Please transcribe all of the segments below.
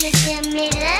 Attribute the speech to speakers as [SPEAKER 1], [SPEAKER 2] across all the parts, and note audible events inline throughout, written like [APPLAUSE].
[SPEAKER 1] Stedelijke midden.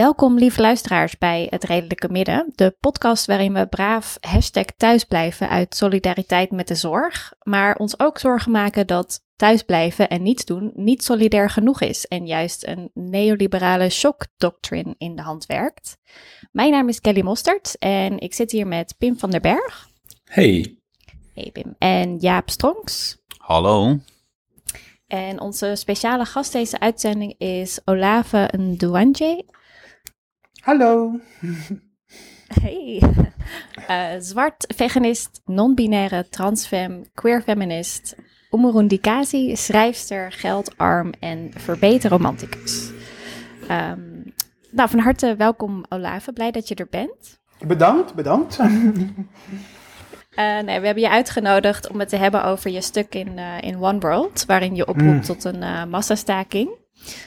[SPEAKER 2] Welkom lieve luisteraars bij Het Redelijke Midden, de podcast waarin we braaf hashtag thuisblijven uit solidariteit met de zorg, maar ons ook zorgen maken dat thuisblijven en niets doen niet solidair genoeg is en juist een neoliberale shock doctrine in de hand werkt. Mijn naam is Kelly Mostert en ik zit hier met Pim van der Berg.
[SPEAKER 3] Hey.
[SPEAKER 2] Hey Pim. En Jaap Stronks.
[SPEAKER 3] Hallo.
[SPEAKER 2] En onze speciale gast deze uitzending is Olave Ndouanje.
[SPEAKER 4] Hallo.
[SPEAKER 2] Hey. [LAUGHS] Eh, zwart, veganist, non-binaire, transfem, queer feminist, Umurundikazi, schrijfster, geldarm en verbeter romanticus. Ehm, nou, van harte welkom Olave, blij dat je er bent.
[SPEAKER 4] Bedankt, bedankt. [LAUGHS]
[SPEAKER 2] Eh, nee, we hebben je uitgenodigd om het te hebben over je stuk in, eh, in One World, waarin je oproept
[SPEAKER 4] Mm.
[SPEAKER 2] tot een massastaking.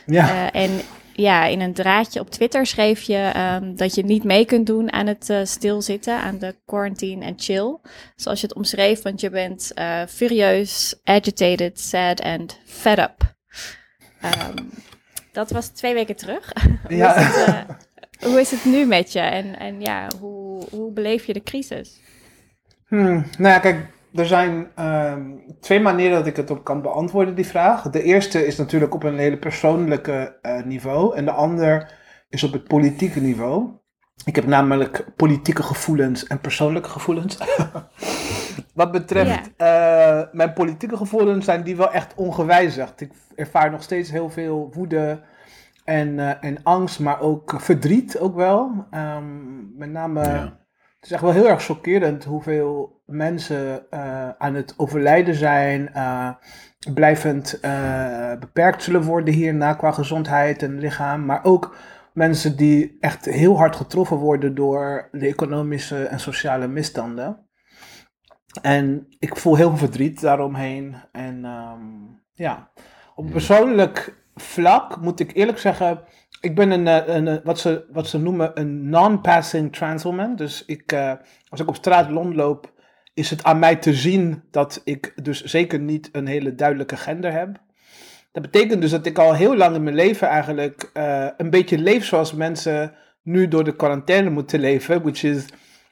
[SPEAKER 4] Ja,
[SPEAKER 2] en ja, in een draadje op Twitter schreef je ehm, dat je niet mee kunt doen aan het eh, stilzitten, aan de quarantine en chill. Zoals je het omschreef, want je bent eh, furieus, agitated, sad and fed up. Ehm, dat was twee weken terug. [LAUGHS] hoe,
[SPEAKER 4] Ja.
[SPEAKER 2] is het, eh, hoe is het nu met je en, en ja, hoe, hoe beleef je de crisis?
[SPEAKER 4] Hmm, nou ja, kijk, er zijn ehm, twee manieren dat ik het op kan beantwoorden, die vraag. De eerste is natuurlijk op een hele persoonlijke eh, niveau en de ander is op het politieke niveau. Ik heb namelijk politieke gevoelens en persoonlijke gevoelens. [LAUGHS] Wat betreft eh, mijn politieke gevoelens zijn die wel echt ongewijzigd. Ik ervaar nog steeds heel veel woede en, eh, en angst, maar ook verdriet ook wel. Ehm, met name,
[SPEAKER 3] Ja.
[SPEAKER 4] Het is echt wel heel erg chockerend hoeveel mensen eh, aan het overlijden zijn, eh, blijvend eh, beperkt zullen worden hierna qua gezondheid en lichaam, maar ook mensen die echt heel hard getroffen worden door de economische en sociale misstanden. En ik voel heel veel verdriet daaromheen. En ehm, ja, op persoonlijk vlak moet ik eerlijk zeggen, ik ben een, eh, een, eh, wat, ze, wat ze noemen een non-passing trans woman. Dus ik, eh, als ik op straat rondloop, is het aan mij te zien dat ik dus zeker niet een hele duidelijke gender heb. Dat betekent dus dat ik al heel lang in mijn leven eigenlijk een beetje leef zoals mensen nu door de quarantaine moeten leven. Which is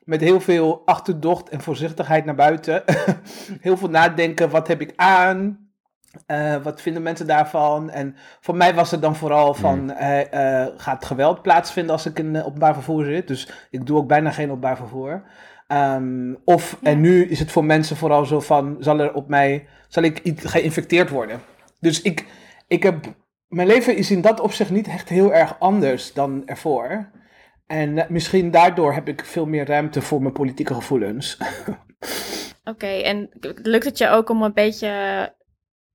[SPEAKER 4] met heel veel achterdocht en voorzichtigheid naar buiten. [LAUGHS] heel veel nadenken, wat heb ik aan? Eh, wat vinden mensen daarvan? En voor mij was het dan vooral van, eh, eh, gaat geweld plaatsvinden als ik in openbaar vervoer zit? Dus ik doe ook bijna geen openbaar vervoer. Ehm, of,
[SPEAKER 2] Ja.
[SPEAKER 4] en nu is het voor mensen vooral zo van, zal er op mij, zal ik geïnfecteerd worden? Dus ik, ik heb, mijn leven is in dat opzicht niet echt heel erg anders dan ervoor. En misschien daardoor heb ik veel meer ruimte voor mijn politieke gevoelens. [LAUGHS]
[SPEAKER 2] Oké, en lukt het je ook om een beetje.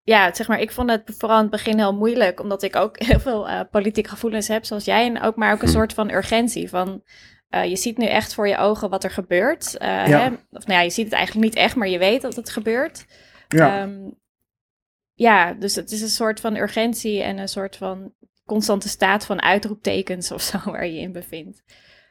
[SPEAKER 2] Ja, zeg maar, ik vond het vooral in het begin heel moeilijk, omdat ik ook [LAUGHS] heel veel eh, politieke gevoelens heb, zoals jij. En ook maar ook een
[SPEAKER 3] Hm.
[SPEAKER 2] soort van urgentie. Van eh, je ziet nu echt voor je ogen wat er gebeurt. eh,
[SPEAKER 4] Ja.
[SPEAKER 2] hè? Of nou ja, je ziet het eigenlijk niet echt, maar je weet dat het gebeurt.
[SPEAKER 4] Ja.
[SPEAKER 2] Ehm, ja, dus het is een soort van urgentie en een soort van constante staat van uitroeptekens of zo [LAUGHS] waar je je in bevindt.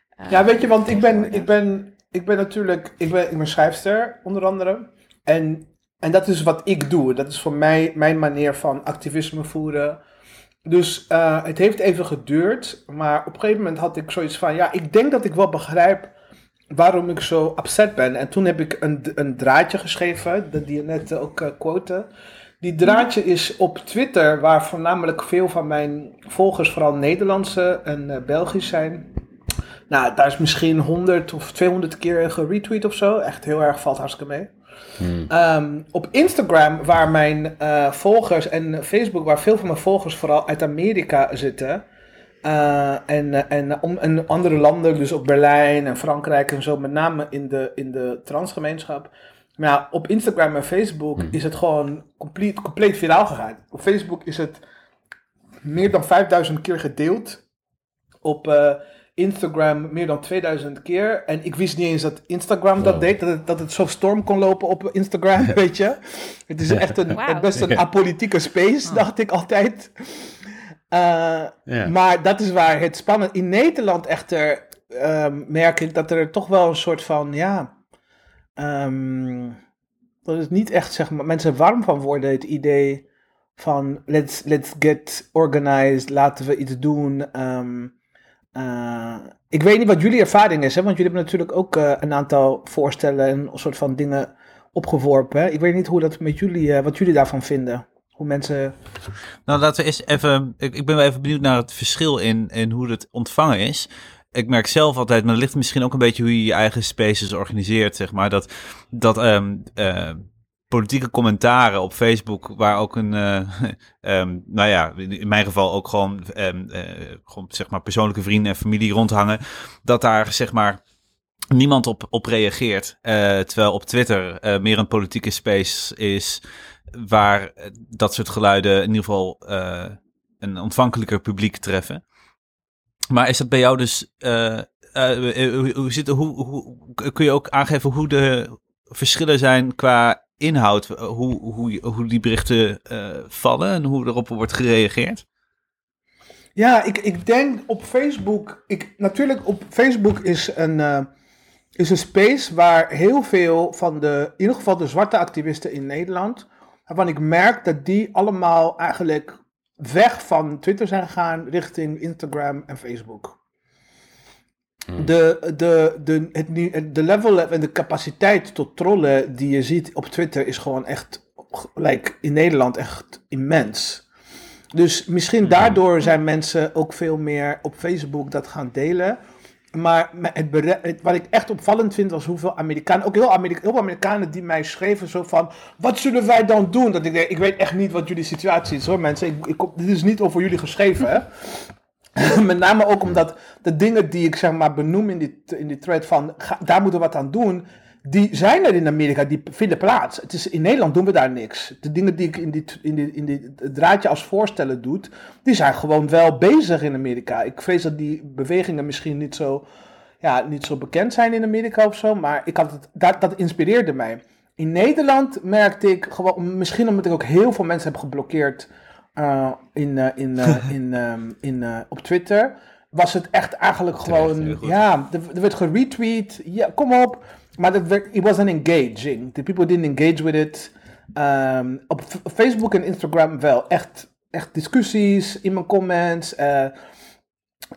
[SPEAKER 2] Eh,
[SPEAKER 4] Ja, weet je, want ik ben, ik ben, ik ben natuurlijk, ik ben, ik ben schrijfster onder andere. En, en dat is wat ik doe. Dat is voor mij mijn manier van activisme voeren. Dus eh, het heeft even geduurd, maar op een gegeven moment had ik zoiets van, ja, ik denk dat ik wel begrijp waarom ik zo upset ben. En toen heb ik een, een draadje geschreven, dat die je net ook eh, quote. Die draadje is op Twitter, waar voornamelijk veel van mijn volgers vooral Nederlandse en eh, Belgisch zijn. Nou, daar is misschien 100 of 200 keer geretweet of zo. Echt heel erg, valt hartstikke mee.
[SPEAKER 3] Hmm.
[SPEAKER 4] Ehm, op Instagram, waar mijn eh, volgers en Facebook, waar veel van mijn volgers vooral uit Amerika zitten. eh, en, en, om, en andere landen, dus op Berlijn en Frankrijk en zo, met name in de, in de transgemeenschap. Maar ja, op Instagram en Facebook
[SPEAKER 3] Hmm.
[SPEAKER 4] is het gewoon compleet, compleet viraal gegaan. Op Facebook is het meer dan 5000 keer gedeeld. Op eh, Instagram meer dan 2000 keer. En ik wist niet eens dat Instagram dat
[SPEAKER 3] Wow.
[SPEAKER 4] deed. Dat het, dat het zo storm kon lopen op Instagram, weet je. Het is echt een, best een apolitieke space,
[SPEAKER 2] Ah.
[SPEAKER 4] dacht ik altijd. Eh. Maar dat is waar het spannend. In Nederland echter ehm, merk ik dat er toch wel een soort van, ja, ehm, dat is niet echt, zeg maar, mensen warm van worden. Het idee van let's, let's get organized, laten we iets doen. Ehm, eh, ik weet niet wat jullie ervaring is, hè? want jullie hebben natuurlijk ook eh, een aantal voorstellen en een soort van dingen opgeworpen. hè. Ik weet niet hoe dat met jullie, eh, wat jullie daarvan vinden. Hoe mensen.
[SPEAKER 3] Nou, laten we eens even. Ik, ik ben wel even benieuwd naar het verschil in, in hoe het ontvangen is. Ik merk zelf altijd, maar dat ligt misschien ook een beetje hoe je je eigen spaces organiseert, zeg maar. Dat, dat ehm, eh, politieke commentaren op Facebook, waar ook een, eh, [LAUGHS] ehm, nou ja, in mijn geval ook gewoon, ehm, eh, gewoon zeg maar persoonlijke vrienden en familie rondhangen, dat daar zeg maar niemand op, op reageert. Eh, terwijl op Twitter meer een politieke space is waar dat soort geluiden in ieder geval een ontvankelijker publiek treffen. Maar is dat bij jou dus, hoe, zit, hoe, hoe, kun je ook aangeven hoe de verschillen zijn qua inhoud, hoe, hoe, hoe die berichten eh, vallen en hoe erop wordt gereageerd?
[SPEAKER 4] Ja, ik, ik denk op Facebook. Ik, natuurlijk, op Facebook is een, eh, is een space waar heel veel van de, in ieder geval de zwarte activisten in Nederland, waarvan ik merk dat die allemaal eigenlijk weg van Twitter zijn gegaan richting Instagram en Facebook. De, de, de, het, de level en de capaciteit tot trollen die je ziet op Twitter is gewoon echt, like, in Nederland echt immens. Dus misschien daardoor zijn mensen ook veel meer op Facebook dat gaan delen. Maar het wat ik echt opvallend vind was hoeveel Amerikanen, ook heel, Amerika, heel veel Amerikanen die mij schreven zo van, wat zullen wij dan doen? Dat ik denk, ik weet echt niet wat jullie situatie is hoor mensen. Ik, ik, dit is niet over jullie geschreven hè. [LAUGHS] Met name ook omdat de dingen die ik zeg maar benoem in die, in die thread van daar moeten we wat aan doen, die zijn er in Amerika, die vinden plaats. Het is, in Nederland doen we daar niks. De dingen die ik in, die, in, die, in die, het draadje als voorstellen doe, die zijn gewoon wel bezig in Amerika. Ik vrees dat die bewegingen misschien niet zo, ja, niet zo bekend zijn in Amerika of zo, maar ik had het, dat, dat inspireerde mij. In Nederland merkte ik gewoon, misschien omdat ik ook heel veel mensen heb geblokkeerd uh, in, uh, in, uh, [LAUGHS] in, in, uh, op Twitter, was het echt eigenlijk gewoon, ja, er, er werd geretweet, ja, kom op, maar dat werd, it wasn't engaging. The people didn't engage with it. Um, op Facebook en Instagram wel, echt, echt discussies in mijn comments, eh,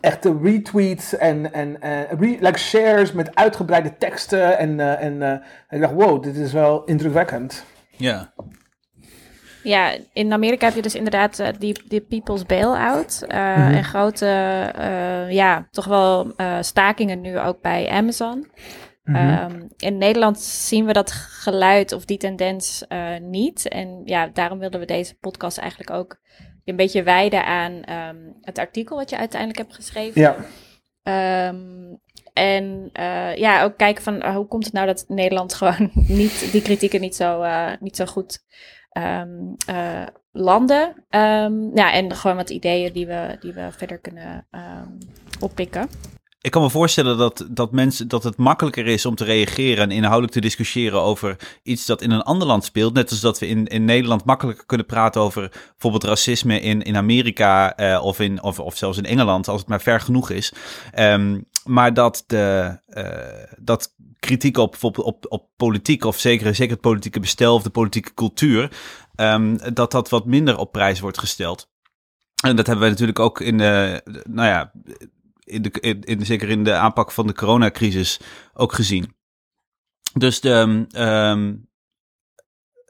[SPEAKER 4] echte retweets en, en eh, re- like shares met uitgebreide teksten en, eh, en eh, ik dacht, wow, dit is wel indrukwekkend.
[SPEAKER 3] Ja.
[SPEAKER 2] Ja, in Amerika heb je dus inderdaad eh, die, die People's Bailout.
[SPEAKER 4] Mhm.
[SPEAKER 2] En grote, eh, ja, toch wel stakingen nu ook bij Amazon.
[SPEAKER 4] Mhm.
[SPEAKER 2] Ehm, in Nederland zien we dat geluid of die tendens niet. En ja, daarom wilden we deze podcast eigenlijk ook een beetje wijden aan ehm, het artikel wat je uiteindelijk hebt geschreven.
[SPEAKER 4] Ja.
[SPEAKER 2] Ehm, en ja, ook kijken van eh, hoe komt het nou dat Nederland [LAUGHS] gewoon niet die kritieken niet zo, niet zo goed ehm, eh, landen. Ehm, ja, en gewoon wat ideeën die we, die we verder kunnen ehm, oppikken.
[SPEAKER 3] Ik kan me voorstellen dat, dat, mensen, dat het makkelijker is om te reageren en inhoudelijk te discussiëren over iets dat in een ander land speelt. Net als dat we in, in Nederland makkelijker kunnen praten over bijvoorbeeld racisme in, in Amerika eh, of, in, of, of zelfs in Engeland, als het maar ver genoeg is. Ehm, maar dat, de, eh, dat kritiek op, op, op politiek, of zeker, zeker het politieke bestel of de politieke cultuur, ehm, dat dat wat minder op prijs wordt gesteld. En dat hebben wij natuurlijk ook in de, nou ja, in de, in, zeker in de aanpak van de coronacrisis ook gezien. Dus de, ehm,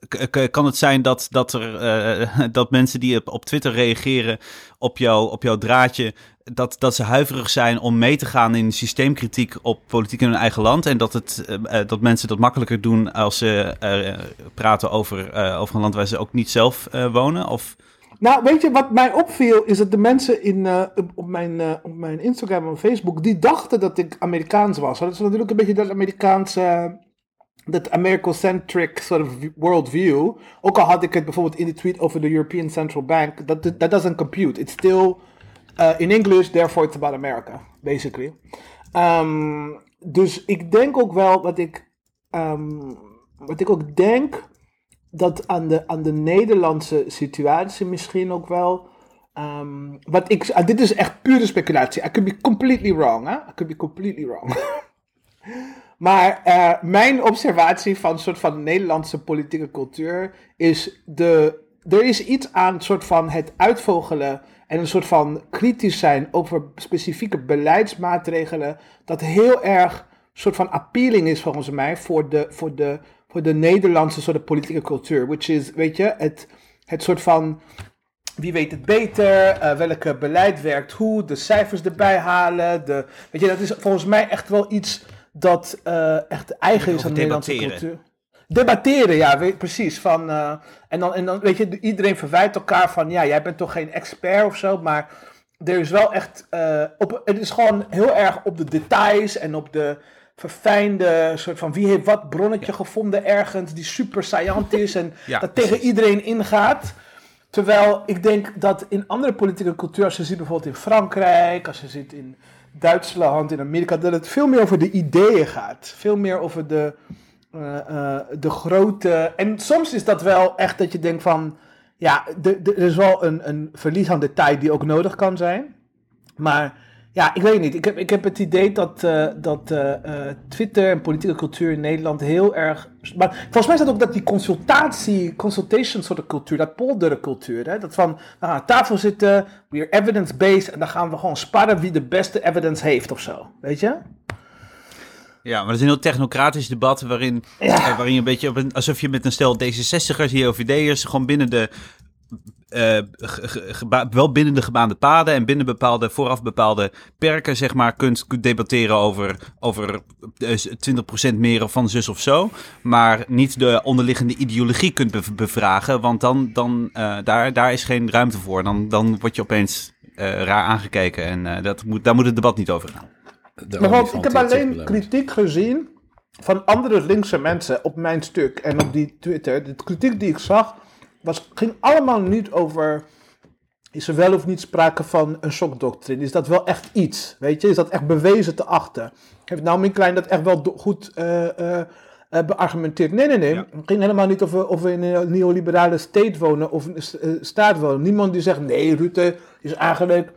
[SPEAKER 3] k- kan het zijn dat, dat, er, eh, [LAUGHS] dat mensen die op, op Twitter reageren op, jou, op jouw draadje, dat, dat ze huiverig zijn om mee te gaan in systeemkritiek op politiek in hun eigen land. En dat, het, eh, eh, dat mensen dat makkelijker doen als ze eh, praten over, over een land waar ze ook niet zelf wonen? Of,
[SPEAKER 4] Nou, weet je wat mij opviel? Is dat de mensen in, op, mijn, op mijn Instagram en Facebook, die dachten dat ik Amerikaans was. Dat is natuurlijk een beetje dat Amerikaanse, dat Americocentric sort of worldview. Ook al had ik het bijvoorbeeld in die tweet over de European Central Bank, that, that doesn't compute. It's still uh, in English, therefore it's about America, basically. Ehm, dus ik denk ook wel dat ik, ehm, wat ik ook denk, dat aan de, aan de Nederlandse situatie misschien ook wel Ehm, wat ik, ah, dit is echt pure speculatie. I could be completely wrong. Hè? I could be completely wrong. [LAUGHS] maar eh, mijn observatie van soort van Nederlandse politieke cultuur is de. Er is iets aan soort van het uitvogelen en een soort van kritisch zijn over specifieke beleidsmaatregelen. Dat heel erg soort van appealing is volgens mij voor de, voor de, voor de Nederlandse soort politieke cultuur. Which is, weet je, het, het soort van wie weet het beter, eh, welke beleid werkt hoe, de cijfers erbij halen. De, weet je, dat is volgens mij echt wel iets dat eh, echt eigen is aan de Nederlandse cultuur. Debatteren, ja, weet, precies. Van, eh, en, dan, en dan, weet je, iedereen verwijt elkaar van, ja, jij bent toch geen expert of zo, maar er is wel echt, eh, op, het is gewoon heel erg op de details en op de verfijnde soort van wie heeft wat bronnetje gevonden ergens die super saillant is en [LAUGHS]
[SPEAKER 3] Ja,
[SPEAKER 4] dat tegen iedereen ingaat. Terwijl ik denk dat in andere politieke cultuur, als je ziet bijvoorbeeld in Frankrijk, als je ziet in Duitsland, in Amerika, dat het veel meer over de ideeën gaat. Veel meer over de, de grote. En soms is dat wel echt dat je denkt van. Ja, de- de- er is wel een, een verlies aan detail die ook nodig kan zijn. Maar ja, ik weet niet. Ik heb, ik heb het idee dat, eh, dat eh, eh, Twitter en politieke cultuur in Nederland heel erg. Maar volgens mij is dat ook dat die consultatie, consultation soort cultuur, dat polderen cultuur. Hè? Dat van we gaan aan tafel zitten, weer evidence-based en dan gaan we gewoon sparren wie de beste evidence heeft of zo. Weet je?
[SPEAKER 3] Ja, maar dat is een heel technocratisch debat waarin, eh, waarin je een beetje op een, alsof je met een stel D66'ers, JOVD'ers, gewoon binnen de, eh, wel binnen de gebaande paden en binnen bepaalde, vooraf bepaalde perken, zeg maar, kunt, kunt debatteren over, over eh, 20% meer of van zus of zo, maar niet de onderliggende ideologie kunt bev- bevragen, want dan, dan eh, daar, daar is geen ruimte voor. Dan, dan word je opeens eh, raar aangekeken en eh, dat moet, daar moet het debat niet over gaan.
[SPEAKER 4] Want ik heb alleen kritiek gezien van andere linkse mensen op mijn stuk en op die Twitter. De kritiek die ik zag was, ging allemaal niet over. Is er wel of niet sprake van een shockdoctrine? Is dat wel echt iets? Weet je, is dat echt bewezen te achten? Heeft Naomi Klein dat echt wel goed eh, eh, eh, beargumenteerd? Nee, nee, nee.
[SPEAKER 3] Ja.
[SPEAKER 4] Het ging helemaal niet of we, of we in een neoliberale state wonen of een st- staat wonen. Niemand die zegt, nee, Rutte is eigenlijk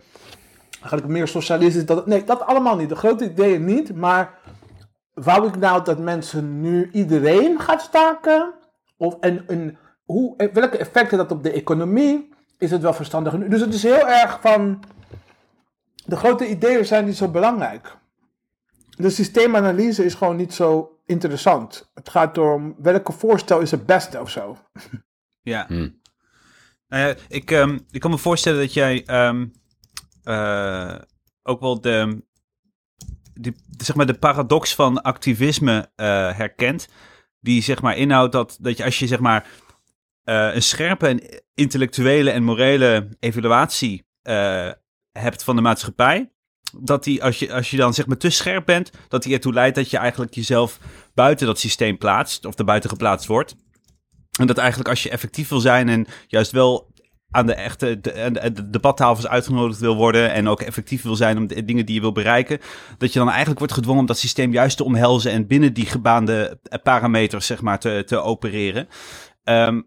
[SPEAKER 4] eigenlijk meer socialistisch. Dat, nee, dat allemaal niet. De grote ideeën niet. Maar wou ik nou dat mensen nu iedereen gaat staken? Of, en, en hoe, welke effecten dat op de economie? Is het wel verstandig nu? Dus het is heel erg van... De grote ideeën zijn niet zo belangrijk. De systeemanalyse is gewoon niet zo interessant. Het gaat om welke voorstel is het beste of zo.
[SPEAKER 3] Ja.
[SPEAKER 5] Hmm.
[SPEAKER 3] Nou ik, ehm, ik kan me voorstellen dat jij ehm, eh, ook wel de, die, zeg maar de paradox van activisme eh, herkent. Die zeg maar inhoudt dat, dat je als je zeg maar eh, een scherpe en intellectuele en morele evaluatie hebt van de maatschappij. Dat die, als je, als je dan zeg maar te scherp bent, dat die ertoe leidt dat je eigenlijk jezelf buiten dat systeem plaatst. Of er buiten geplaatst wordt. En dat eigenlijk als je effectief wil zijn en juist wel aan de echte de, debattafels uitgenodigd wil worden en ook effectief wil zijn om de dingen die je wil bereiken, dat je dan eigenlijk wordt gedwongen om dat systeem juist te omhelzen en binnen die gebaande parameters zeg maar te, te opereren. Ehm,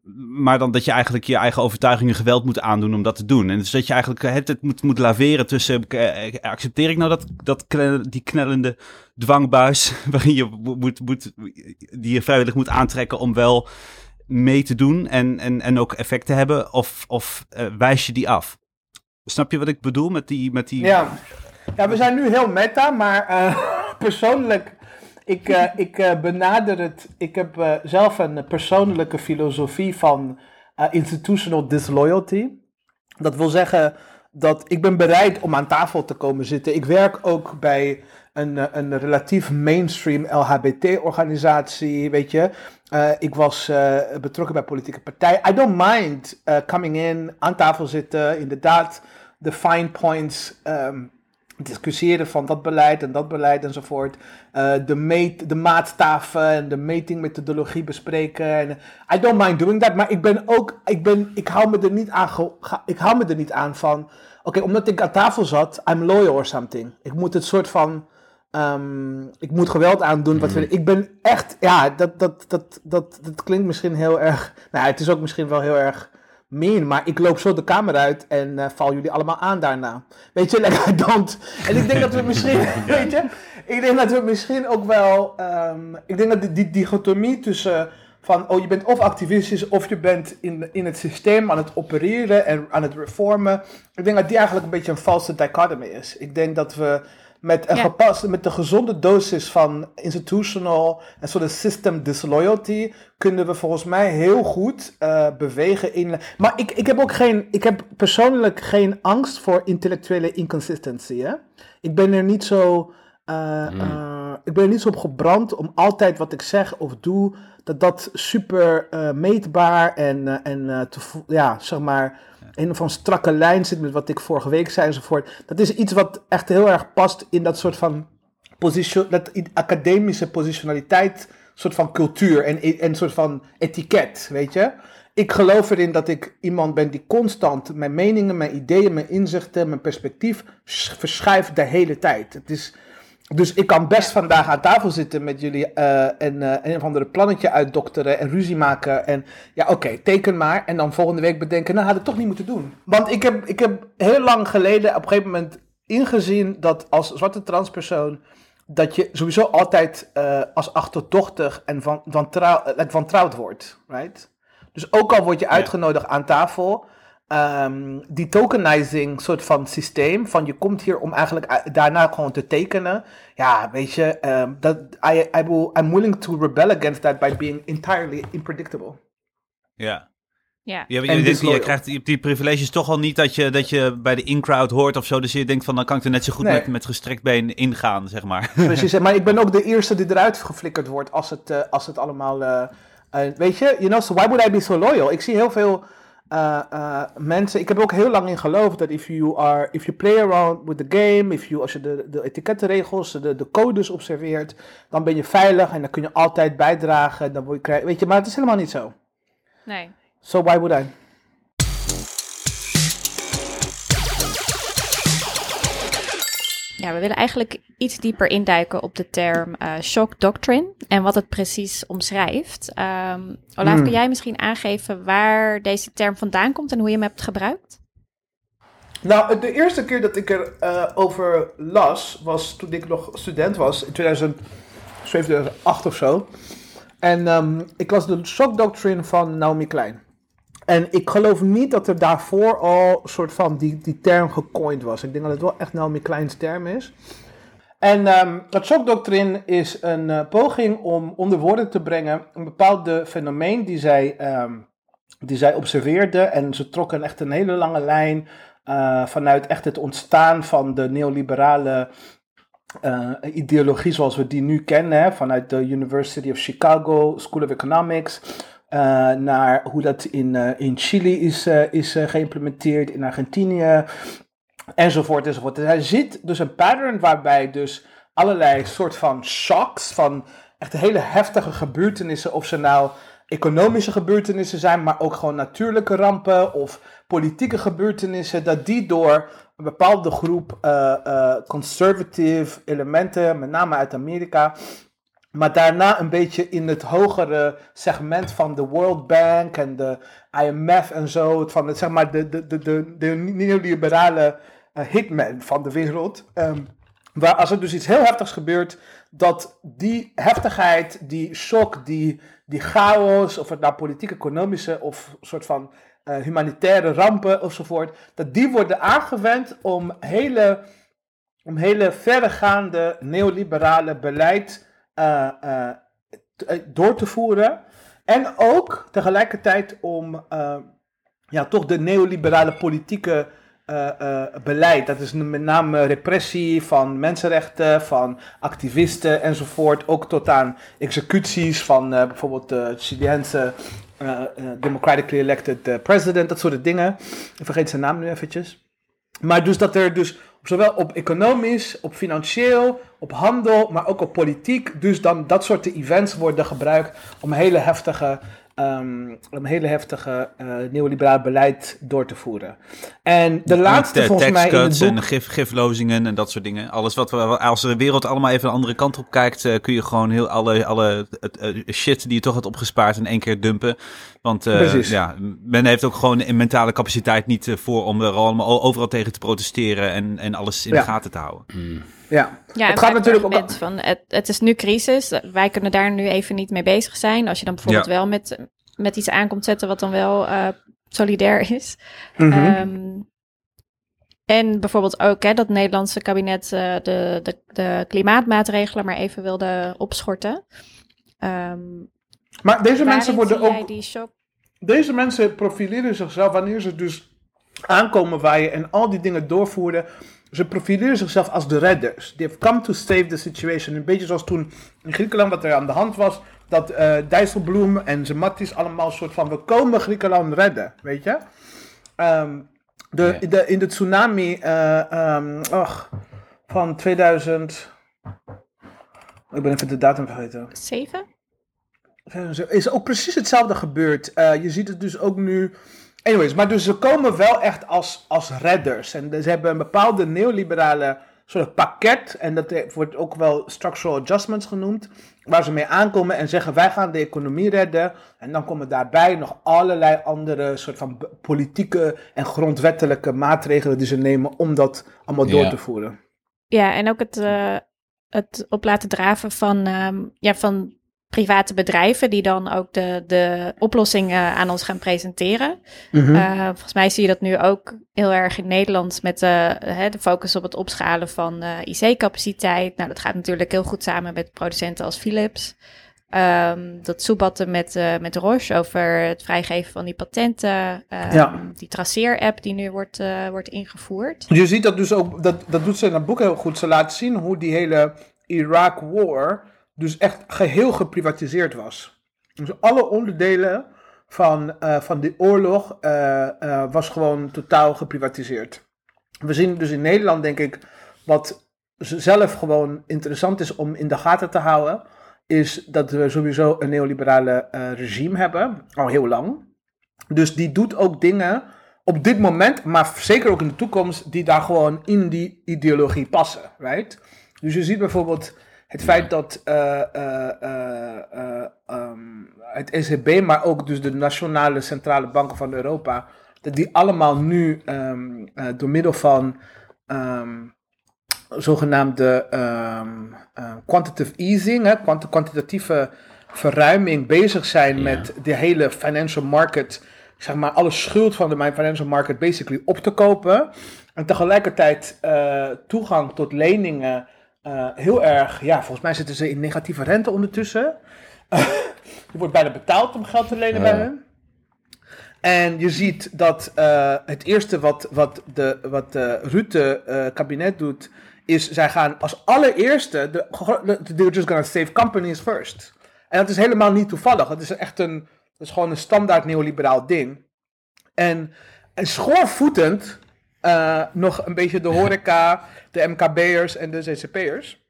[SPEAKER 3] maar dan dat je eigenlijk je eigen overtuigingen geweld moet aandoen om dat te doen. En dus dat je eigenlijk het, het moet, moet laveren tussen, eh, accepteer ik nou dat, dat die knellende dwangbuis [LAUGHS] waarin je moet, moet, die je vrijwillig moet aantrekken om wel mee te doen en, en, en ook effect te hebben? Of, of eh, wijs je die af? Snap je wat ik bedoel met die... Met die...
[SPEAKER 4] Ja. ja, we zijn nu heel meta, maar eh, [LAUGHS] persoonlijk, ik, eh, ik benader het. Ik heb zelf een persoonlijke filosofie van institutional disloyalty. Dat wil zeggen dat ik ben bereid om aan tafel te komen zitten. Ik werk ook bij een, een relatief mainstream LHBT-organisatie, weet je. Eh, ik was eh, betrokken bij politieke partijen. I don't mind eh, coming in, aan tafel zitten, inderdaad de fine points ehm, discussiëren van dat beleid en dat beleid enzovoort. De, meet, de maatstaven en de metingmethodologie bespreken. En, I don't mind doing that, maar ik ben ook, ik, ben, ik, hou, me er niet aan ik hou me er niet aan van, oké, omdat ik aan tafel zat, I'm loyal or something. Ik moet het soort van, ehm, ik moet geweld aandoen. Wat we, ik ben echt, ja, dat, dat, dat, dat, dat klinkt misschien heel erg, nou, het is ook misschien wel heel erg mean, maar ik loop zo de kamer uit en eh, val jullie allemaal aan daarna. Weet je, [LAUGHS] like, I don't. En ik denk dat we [LAUGHS] misschien, [LAUGHS] weet je, ik denk dat we misschien ook wel, ehm, ik denk dat die, die dichotomie tussen van, oh je bent of activistisch of je bent in, in het systeem aan het opereren en aan het reformen. Ik denk dat die eigenlijk een beetje een valse dichotomy is. Ik denk dat we met een
[SPEAKER 2] Ja.
[SPEAKER 4] gepaste, met de gezonde dosis van institutional en soort system disloyalty kunnen we volgens mij heel goed eh, bewegen in. Maar ik, ik heb ook geen, ik heb persoonlijk geen angst voor intellectuele inconsistency. Hè? Ik ben er niet zo, eh, eh, ik ben er niet zo op gebrand om altijd wat ik zeg of doe, dat dat super eh, meetbaar en, en te, ja, zeg maar, een andere strakke lijn zit met wat ik vorige week zei enzovoort. Dat is iets wat echt heel erg past in dat soort van position, dat academische positionaliteit, soort van cultuur en en soort van etiket, weet je. Ik geloof erin dat ik iemand ben die constant mijn meningen, mijn ideeën, mijn inzichten, mijn perspectief sch- verschuift de hele tijd. Het is, dus ik kan best vandaag aan tafel zitten met jullie eh, en eh, een of andere plannetje uitdokteren en ruzie maken. En ja, oké, teken maar. En dan volgende week bedenken, nou had ik toch niet moeten doen. Want ik heb, ik heb heel lang geleden op een gegeven moment ingezien dat als zwarte transpersoon dat je sowieso altijd eh, als achterdochtig en van, van, trouw, wantrouwd wordt, right? Dus ook al word je uitgenodigd aan tafel, ehm, die tokenizing soort van systeem, van je komt hier om eigenlijk daarna gewoon te tekenen. Ja, weet je, ehm, dat, I, I will, I'm willing to rebel against that by being entirely unpredictable.
[SPEAKER 3] Ja.
[SPEAKER 2] Ja.
[SPEAKER 3] Je, je krijgt die, die privileges toch al niet dat je, dat je bij de in-crowd hoort of zo. Dus je denkt van, dan kan ik er net zo goed
[SPEAKER 4] Nee.
[SPEAKER 3] met, met gestrekt been ingaan, zeg maar.
[SPEAKER 4] Precies, [LAUGHS] maar ik ben ook de eerste die eruit geflikkerd wordt als het, eh, als het allemaal... eh, eh, weet je, you know, so why would I be so loyal? Ik zie heel veel eh, eh, mensen... Ik heb er ook heel lang in geloofd dat if you, are, if you play around with the game... If you, als je de, de etikettenregels, de, de codes observeert... dan ben je veilig en dan kun je altijd bijdragen. Dan word je, weet je, maar het is helemaal niet zo.
[SPEAKER 2] Nee.
[SPEAKER 4] So why would I?
[SPEAKER 2] Ja, we willen eigenlijk iets dieper induiken op de term eh, shock doctrine en wat het precies omschrijft. Ehm Olaf,
[SPEAKER 4] Hmm.
[SPEAKER 2] kun jij misschien aangeven waar deze term vandaan komt en hoe je hem hebt gebruikt?
[SPEAKER 4] Nou, de eerste keer dat ik er eh, over las, was toen ik nog student was, in 2007, 2008 of zo. En ehm, ik las de Shock Doctrine van Naomi Klein. En ik geloof niet dat er daarvoor al een soort van die, die term gecoind was. Ik denk dat het wel echt Naomi Klein's term is. En ehm dat Shock Doctrine is een eh, poging om onder woorden te brengen een bepaalde fenomeen die zij, ehm, die zij observeerde. En ze trokken echt een hele lange lijn eh, vanuit echt het ontstaan van de neoliberale eh, ideologie zoals we die nu kennen, hè, vanuit de University of Chicago School of Economics, eh, naar hoe dat in, eh, in Chili is, eh, is geïmplementeerd, in Argentinië, enzovoort, enzovoort. Er zit dus een pattern waarbij dus allerlei soort van shocks, van echt hele heftige gebeurtenissen, of ze nou economische gebeurtenissen zijn, maar ook gewoon natuurlijke rampen of politieke gebeurtenissen, dat die door een bepaalde groep conservative elementen, met name uit Amerika, maar daarna een beetje in het hogere segment van de World Bank en de IMF en zo, van het, zeg maar de, de, de, de, de neoliberale eh, hitman van de wereld. ehm, waar als er dus iets heel heftigs gebeurt, dat die heftigheid, die shock, die, die chaos, of het nou politiek, economische of soort van eh, humanitaire rampen enzovoort, dat die worden aangewend om hele, om hele verregaande neoliberale beleid eh, eh, eh, door te voeren. En ook tegelijkertijd om ja, toch de neoliberale politieke beleid. Dat is met name repressie van mensenrechten, van activisten enzovoort. Ook tot aan executies van bijvoorbeeld de Chileense democratically elected president. Dat soort dingen. Ik vergeet zijn naam nu eventjes. Maar dus dat er dus zowel op economisch, op financieel, op handel, maar ook op politiek, dus dan dat soort events worden gebruikt om hele heftige ehm, een hele heftige eh neoliberale beleid door te voeren. En de laatste
[SPEAKER 3] eh,
[SPEAKER 4] volgens mij in het boek...
[SPEAKER 3] en gif, giflozingen en dat soort dingen. Alles wat we, als de wereld allemaal even een andere kant op kijkt, eh, kun je gewoon heel alle, alle het, eh, shit die je toch had opgespaard in één keer dumpen. Want eh, ja, men heeft ook gewoon een mentale capaciteit niet voor om er allemaal overal tegen te protesteren en, en alles in
[SPEAKER 4] Ja.
[SPEAKER 3] de gaten te houden.
[SPEAKER 4] Ja,
[SPEAKER 2] Ja,
[SPEAKER 4] het gaat natuurlijk ook...
[SPEAKER 2] ook van het, het is nu crisis. Wij kunnen daar nu even niet mee bezig zijn. Als je dan bijvoorbeeld
[SPEAKER 3] Ja.
[SPEAKER 2] wel met, met iets aankomt zetten wat dan wel eh, solidair is.
[SPEAKER 4] Mhm.
[SPEAKER 2] Ehm, en bijvoorbeeld ook hè, dat Nederlandse kabinet eh, de, de, de klimaatmaatregelen maar even wilde opschorten. Ehm
[SPEAKER 4] maar deze mensen worden ook...
[SPEAKER 2] die shock?
[SPEAKER 4] Deze mensen profileren zichzelf wanneer ze dus aankomen waaien en al die dingen doorvoeren. Ze profileren zichzelf als de redders. They have come to save the situation. Een beetje zoals toen in Griekenland wat er aan de hand was. Dat eh Dijsselbloem en zijn matties allemaal een soort van... We komen Griekenland redden, weet je? Ehm, de,
[SPEAKER 5] Ja.
[SPEAKER 4] de, in de tsunami eh, ehm, van 2000... Ik ben even de datum vergeten.
[SPEAKER 2] Zeven?
[SPEAKER 4] Er is ook precies hetzelfde gebeurd. Eh, je ziet het dus ook nu. Anyways, maar dus ze komen wel echt als, als redders. En ze hebben een bepaalde neoliberale soort pakket. En dat wordt ook wel structural adjustments genoemd. Waar ze mee aankomen en zeggen: wij gaan de economie redden. En dan komen daarbij nog allerlei andere soort van politieke en grondwettelijke maatregelen die ze nemen om dat allemaal door
[SPEAKER 5] Ja.
[SPEAKER 4] te voeren.
[SPEAKER 2] Ja, en ook het, eh, het op laten draven van, ehm, ja, van private bedrijven die dan ook de, de oplossingen aan ons gaan presenteren.
[SPEAKER 4] Mhm.
[SPEAKER 2] Eh, volgens mij zie je dat nu ook heel erg in Nederland met de, hè, de focus op het opschalen van eh, IC-capaciteit. Nou, dat gaat natuurlijk heel goed samen met producenten als Philips. Ehm, dat soebatten met, eh, met Roche over het vrijgeven van die patenten. Ehm,
[SPEAKER 4] Ja.
[SPEAKER 2] Die traceer-app die nu wordt, eh, wordt ingevoerd.
[SPEAKER 4] Je ziet dat dus ook, dat, dat doet ze in het boek heel goed. Ze laat zien hoe die hele Iraq War dus echt geheel geprivatiseerd was. Dus alle onderdelen van, eh, van die oorlog eh, eh, was gewoon totaal geprivatiseerd. We zien dus in Nederland, denk ik, wat zelf gewoon interessant is om in de gaten te houden, is dat we sowieso een neoliberale regime hebben, al heel lang. Dus die doet ook dingen op dit moment, maar zeker ook in de toekomst, die daar gewoon in die ideologie passen, right? Dus je ziet bijvoorbeeld het feit dat eh, eh, eh, eh, ehm, het ECB, maar ook dus de nationale centrale banken van Europa, dat die allemaal nu ehm, eh, door middel van ehm, zogenaamde quantitative easing, hè, kwant- kwantitatieve verruiming bezig zijn
[SPEAKER 5] Ja.
[SPEAKER 4] met de hele financial market, zeg maar alle schuld van de financial market basically op te kopen. En tegelijkertijd toegang tot leningen eh, heel erg, ja, volgens mij zitten ze in negatieve rente ondertussen. [LAUGHS] Je wordt bijna betaald om geld te lenen
[SPEAKER 5] Ja.
[SPEAKER 4] bij hen. En je ziet dat eh, het eerste wat, wat de wat de Rutte-kabinet doet, is zij gaan als allereerste, de, de- they're just gonna save companies first. En dat is helemaal niet toevallig. Het is echt een, dat is gewoon een standaard neoliberaal ding. En, en schoorvoetend eh, nog een beetje de horeca, de MKB'ers en de ZZP'ers.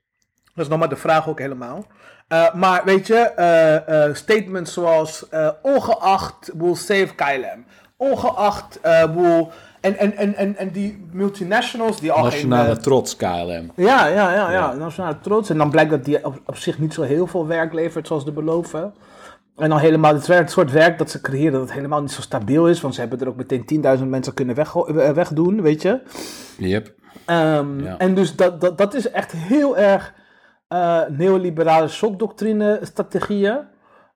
[SPEAKER 4] Dat is nog maar de vraag ook helemaal. Eh, maar weet je, eh, statements zoals ongeacht will save KLM. Ongeacht will... En, en, en, en, en die multinationals die al
[SPEAKER 5] Nationale
[SPEAKER 4] geen...
[SPEAKER 5] trots, KLM.
[SPEAKER 4] ja, ja, ja, ja,
[SPEAKER 5] Ja.
[SPEAKER 4] nationale trots. En dan blijkt dat die op, op zich niet zo heel veel werk levert zoals de beloven. En dan helemaal het, werk- het soort werk dat ze creëren, dat het helemaal niet zo stabiel is. Want ze hebben er ook meteen 10.000 mensen kunnen weg, eh, wegdoen, weet je.
[SPEAKER 5] Yep.
[SPEAKER 4] Ehm,
[SPEAKER 5] Ja.
[SPEAKER 4] En dus dat, dat, dat is echt heel erg eh, neoliberale shockdoctrine-strategieën.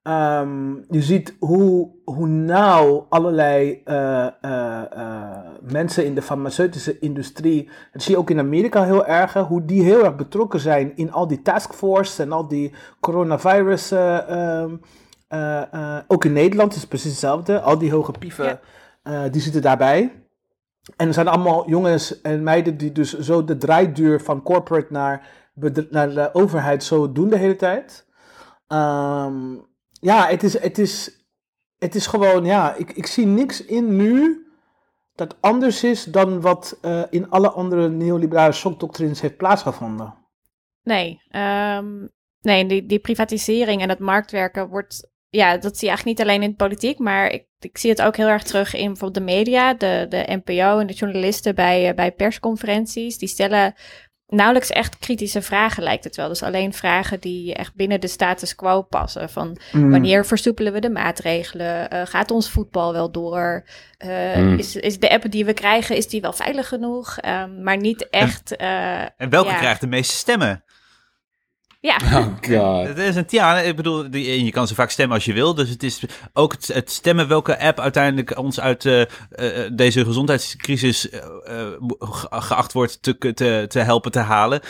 [SPEAKER 4] Ehm, je ziet hoe, hoe nauw allerlei eh, eh, eh, mensen in de farmaceutische industrie, dat zie je ook in Amerika heel erg, hoe die heel erg betrokken zijn in al die taskforce en al die coronavirus. eh, eh, eh, ook in Nederland is het precies hetzelfde. Al die hoge pieven,
[SPEAKER 2] Ja.
[SPEAKER 4] eh, die zitten daarbij. En er zijn allemaal jongens en meiden die dus zo de draaiduur van corporate naar, naar de overheid zo doen de hele tijd. Ehm, ja, het is, het, is, het is gewoon, ja, ik, ik zie niks in nu dat anders is dan wat in alle andere neoliberale shockdoctrines heeft plaatsgevonden.
[SPEAKER 2] Nee, ehm, nee die, die privatisering en het marktwerken wordt ja, dat zie je eigenlijk niet alleen in de politiek, maar ik, ik zie het ook heel erg terug in bijvoorbeeld de media, de, de NPO en de journalisten bij, eh, bij persconferenties. Die stellen nauwelijks echt kritische vragen, lijkt het wel. Dus alleen vragen die echt binnen de status quo passen. Van
[SPEAKER 4] Mm.
[SPEAKER 2] wanneer versoepelen we de maatregelen? Eh, gaat ons voetbal wel door? Eh,
[SPEAKER 5] Mm.
[SPEAKER 2] is, is de app die we krijgen, is die wel veilig genoeg? Ehm, maar niet echt... eh,
[SPEAKER 3] En welke
[SPEAKER 2] ja.
[SPEAKER 3] krijgt de meeste stemmen?
[SPEAKER 2] Ja, [LAUGHS]
[SPEAKER 5] Oh god.
[SPEAKER 3] Het is een, ja, ik bedoel, die- en je kan zo vaak stemmen als je wil. Dus het is ook het, het stemmen welke app uiteindelijk ons uit eh, eh, deze gezondheidscrisis eh, eh, ge- geacht wordt te, te, te helpen te halen.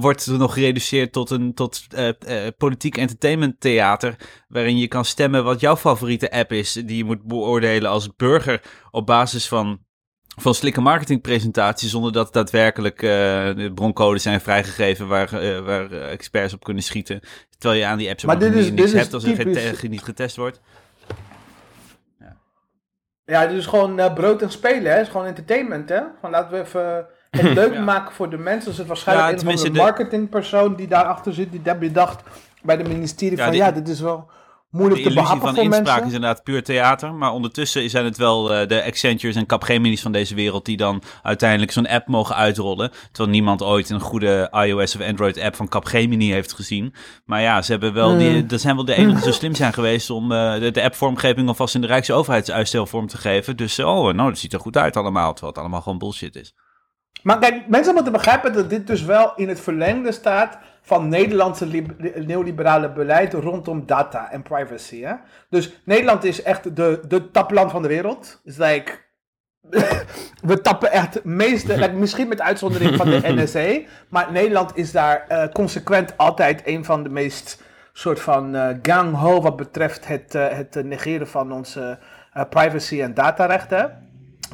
[SPEAKER 3] wordt nog gereduceerd tot een tot, eh, eh, politiek entertainment theater. Waarin je kan stemmen wat jouw favoriete app is. Die je moet beoordelen als burger op basis van van slikke marketingpresentaties zonder dat daadwerkelijk eh, de broncodes zijn vrijgegeven waar, eh, waar eh, experts op kunnen schieten. Terwijl je aan die apps
[SPEAKER 4] Maar dit
[SPEAKER 3] niet-
[SPEAKER 4] is-
[SPEAKER 3] niks
[SPEAKER 4] dit
[SPEAKER 3] hebt als er
[SPEAKER 4] typisch-
[SPEAKER 3] niet getest wordt.
[SPEAKER 4] Ja, dit is gewoon brood en spelen, hè. Het is gewoon entertainment, hè. Gewoon laten we even het [LAUGHS] leuk
[SPEAKER 3] Ja.
[SPEAKER 4] maken voor de mensen. Dus het waarschijnlijk
[SPEAKER 3] Ja,
[SPEAKER 4] een
[SPEAKER 3] de-
[SPEAKER 4] marketingpersoon die daarachter zit, die dat bedacht bij de ministerie
[SPEAKER 3] Ja,
[SPEAKER 4] van,
[SPEAKER 3] die-
[SPEAKER 4] ja, dit is wel moeilijk te
[SPEAKER 3] illusie
[SPEAKER 4] behappen
[SPEAKER 3] van
[SPEAKER 4] voor
[SPEAKER 3] inspraak
[SPEAKER 4] mensen.
[SPEAKER 3] is inderdaad puur theater. Maar ondertussen zijn het wel eh, de Accentures en Capgeminis van deze wereld die dan uiteindelijk zo'n app mogen uitrollen. Terwijl niemand ooit een goede iOS of Android app van Capgemini heeft gezien. Maar ja, ze hebben wel die,
[SPEAKER 4] Hmm.
[SPEAKER 3] dat zijn wel de enigen die zo [LAUGHS] slim zijn geweest om eh, de, de appvormgeving alvast in de Rijksoverheidsuitstelvorm te geven. Dus eh, oh, nou, dat ziet er goed uit allemaal. Terwijl het allemaal gewoon bullshit is.
[SPEAKER 4] Maar kijk, mensen moeten begrijpen dat dit dus wel in het verlengde staat van Nederlandse lib- neoliberale beleid rondom data en privacy. Hè? Dus Nederland is echt de, de tapland van de wereld. Is like, [LAUGHS] we tappen echt het meeste, like, misschien met uitzondering van de [LAUGHS] NSA, maar Nederland is daar eh, consequent altijd een van de meest soort van eh, gang-ho wat betreft het, eh, het negeren van onze privacy en datarechten.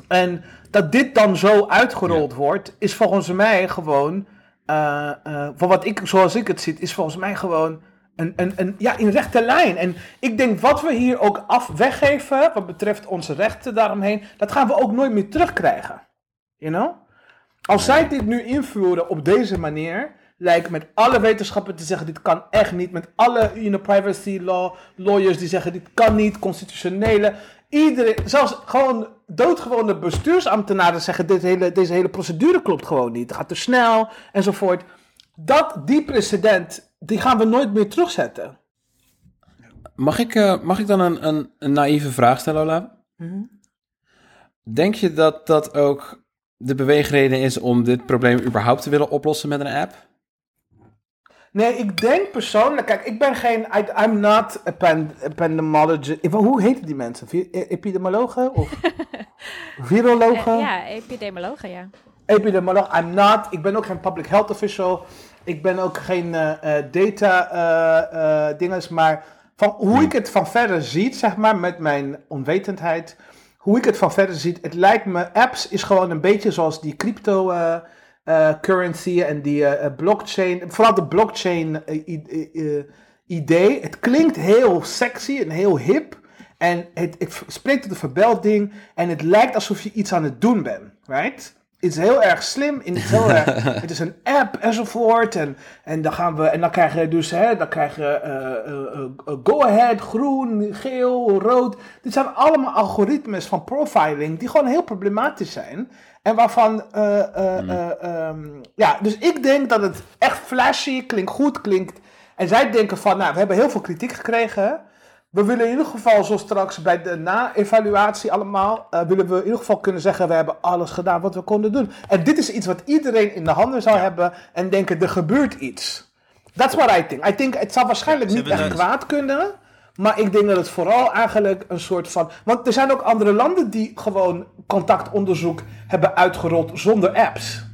[SPEAKER 4] En dat dit dan zo uitgerold wordt, is volgens mij gewoon, voor wat ik, zoals ik het zie, is volgens mij gewoon een, een, een, ja, in rechte lijn. En ik denk wat we hier ook af weggeven, wat betreft onze rechten daaromheen, dat gaan we ook nooit meer terugkrijgen. You know? Als zij dit nu invoeren op deze manier, lijkt met alle wetenschappen te zeggen dit kan echt niet, met alle you know, privacy law lawyers die zeggen dit kan niet, constitutionele, iedereen, zelfs gewoon doodgewone bestuursambtenaren zeggen dit hele, deze hele procedure klopt gewoon niet, het gaat te snel enzovoort. Dat, die precedent, die gaan we nooit meer terugzetten.
[SPEAKER 5] Mag ik, eh, mag ik dan een, een, een naïeve vraag stellen, Ola? Denk je dat dat ook de beweegreden is om dit probleem überhaupt te willen oplossen met een app?
[SPEAKER 4] Nee, ik denk persoonlijk, kijk, ik ben geen, I, I'm not a pan, epidemiologist. Hoe heten die mensen? E- Epidemiologen of [LAUGHS] virologen?
[SPEAKER 2] Ja, epidemiologen, ja.
[SPEAKER 4] epidemioloog. I'm not. Ik ben ook geen public health official. Ik ben ook geen eh, eh, data eh, dinges. Maar van hoe ik het van verder zie, zeg maar, met mijn onwetendheid. Hoe ik het van verder zie, het lijkt me, apps is gewoon een beetje zoals die crypto currency en die eh, eh, blockchain. Vooral de blockchain eh, eh, idee. Het klinkt heel sexy en heel hip. En het, het spreekt tot de verbeelding. En het lijkt alsof je iets aan het doen bent. Right? Het is heel erg slim. En het, is heel erg, [LAUGHS] het is een app enzovoort. En, en dan gaan we. En dan krijg je dus. Hè, dan krijg je eh, eh, eh, go ahead, groen, geel, rood. Dit zijn allemaal algoritmes van profiling. Die gewoon heel problematisch zijn. En waarvan. eh, eh, eh, ehm, ja, dus ik denk dat het echt flashy klinkt goed, klinkt. En zij denken van, nou, we hebben heel veel kritiek gekregen. We willen in ieder geval, zo straks bij de na-evaluatie allemaal, willen we in ieder geval kunnen zeggen, we hebben alles gedaan wat we konden doen. En dit is iets wat iedereen in de handen zou hebben en denken, er gebeurt iets. That's what I think. I think het zou waarschijnlijk niet echt kwaad kunnen, maar ik denk dat het vooral eigenlijk een soort van... Want er zijn ook andere landen die gewoon contactonderzoek hebben uitgerold zonder apps.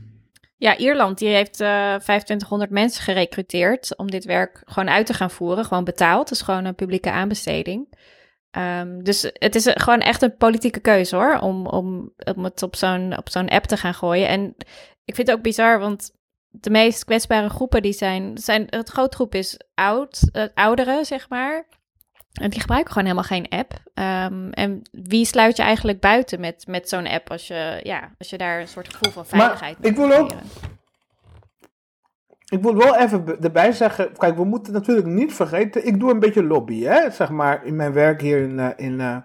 [SPEAKER 2] Ja, Ierland die heeft eh 2500 mensen gerecruiteerd om dit werk gewoon uit te gaan voeren. Gewoon betaald. Het is gewoon een publieke aanbesteding. Ehm, dus het is gewoon echt een politieke keuze hoor, om, om, het op zo'n, app te gaan gooien. En ik vind het ook bizar, want de meest kwetsbare groepen die zijn, zijn het groot groep is oud, eh, ouderen zeg maar. En die gebruiken gewoon helemaal geen app. Ehm, en wie sluit je eigenlijk buiten met, met zo'n app als je, ja, als je daar een soort gevoel van
[SPEAKER 4] Maar
[SPEAKER 2] veiligheid
[SPEAKER 4] ik
[SPEAKER 2] moet
[SPEAKER 4] wil ook- ik wil wel even erbij zeggen, kijk, we moeten natuurlijk niet vergeten, ik doe een beetje lobby, hè, zeg maar, in mijn werk hier in, eh, in, eh,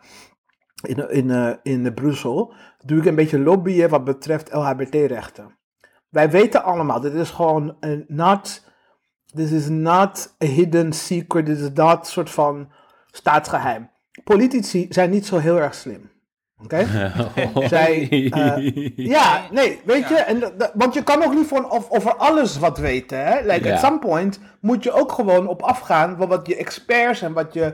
[SPEAKER 4] in, in, eh, in eh, Brussel, doe ik een beetje lobbyen wat betreft LHBT-rechten. Wij weten allemaal, dit is gewoon een not, this is not a hidden secret, dit is een soort van staatsgeheim. Politici zijn niet zo heel erg slim. Oké? [LAUGHS] Zij, eh, ja, nee, weet je, en, want je kan ook niet van of, over alles wat weten. Hè? Like,
[SPEAKER 5] Ja.
[SPEAKER 4] at some point moet je ook gewoon op afgaan van wat je experts en wat je,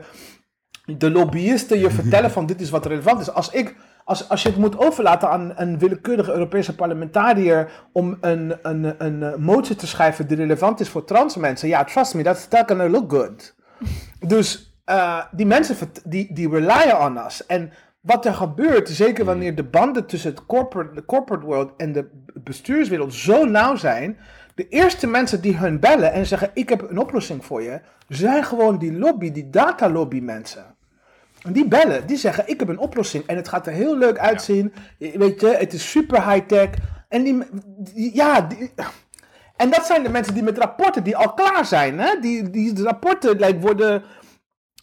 [SPEAKER 4] de lobbyisten je [LAUGHS] vertellen van dit is wat relevant is. Als, ik, als, als je het moet overlaten aan een willekeurige Europese parlementariër om een, een, een, eh, motie te schrijven die relevant is voor trans mensen, ja, trust me, that's not gonna look good. Dus eh, die mensen die, die relyen on us. En wat er gebeurt, zeker wanneer de banden tussen het corporate, de corporate world en de bestuurswereld zo nauw zijn. De eerste mensen die hun bellen en zeggen: Ik heb een oplossing voor je, zijn gewoon die lobby, die datalobby mensen. En die bellen, die zeggen: Ik heb een oplossing en het gaat er heel leuk uitzien. Weet je, het is super high-tech. En die, die- ja, die, en dat zijn de mensen die met rapporten die al klaar zijn. Hè? Die, die rapporten like, worden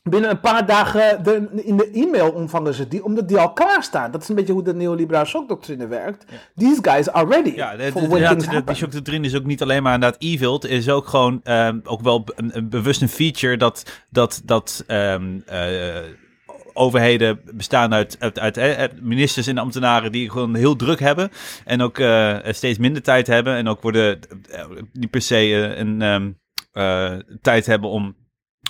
[SPEAKER 4] binnen een paar dagen de, in de e-mail ontvangen ze die, omdat die al klaar staan. Dat is een beetje hoe de neoliberale shockdoctrine werkt. These guys are ready
[SPEAKER 3] Ja, de, de, ja, de- die
[SPEAKER 4] happen.
[SPEAKER 3] shock doctrine is ook niet alleen maar inderdaad evil. Het is ook gewoon ehm, ook wel een, een bewust een feature dat, dat, dat ehm, eh, overheden bestaan uit, uit, uit, ministers en ambtenaren die gewoon heel druk hebben. En ook eh, steeds minder tijd hebben. En ook worden eh, niet per se een ehm, eh, tijd hebben om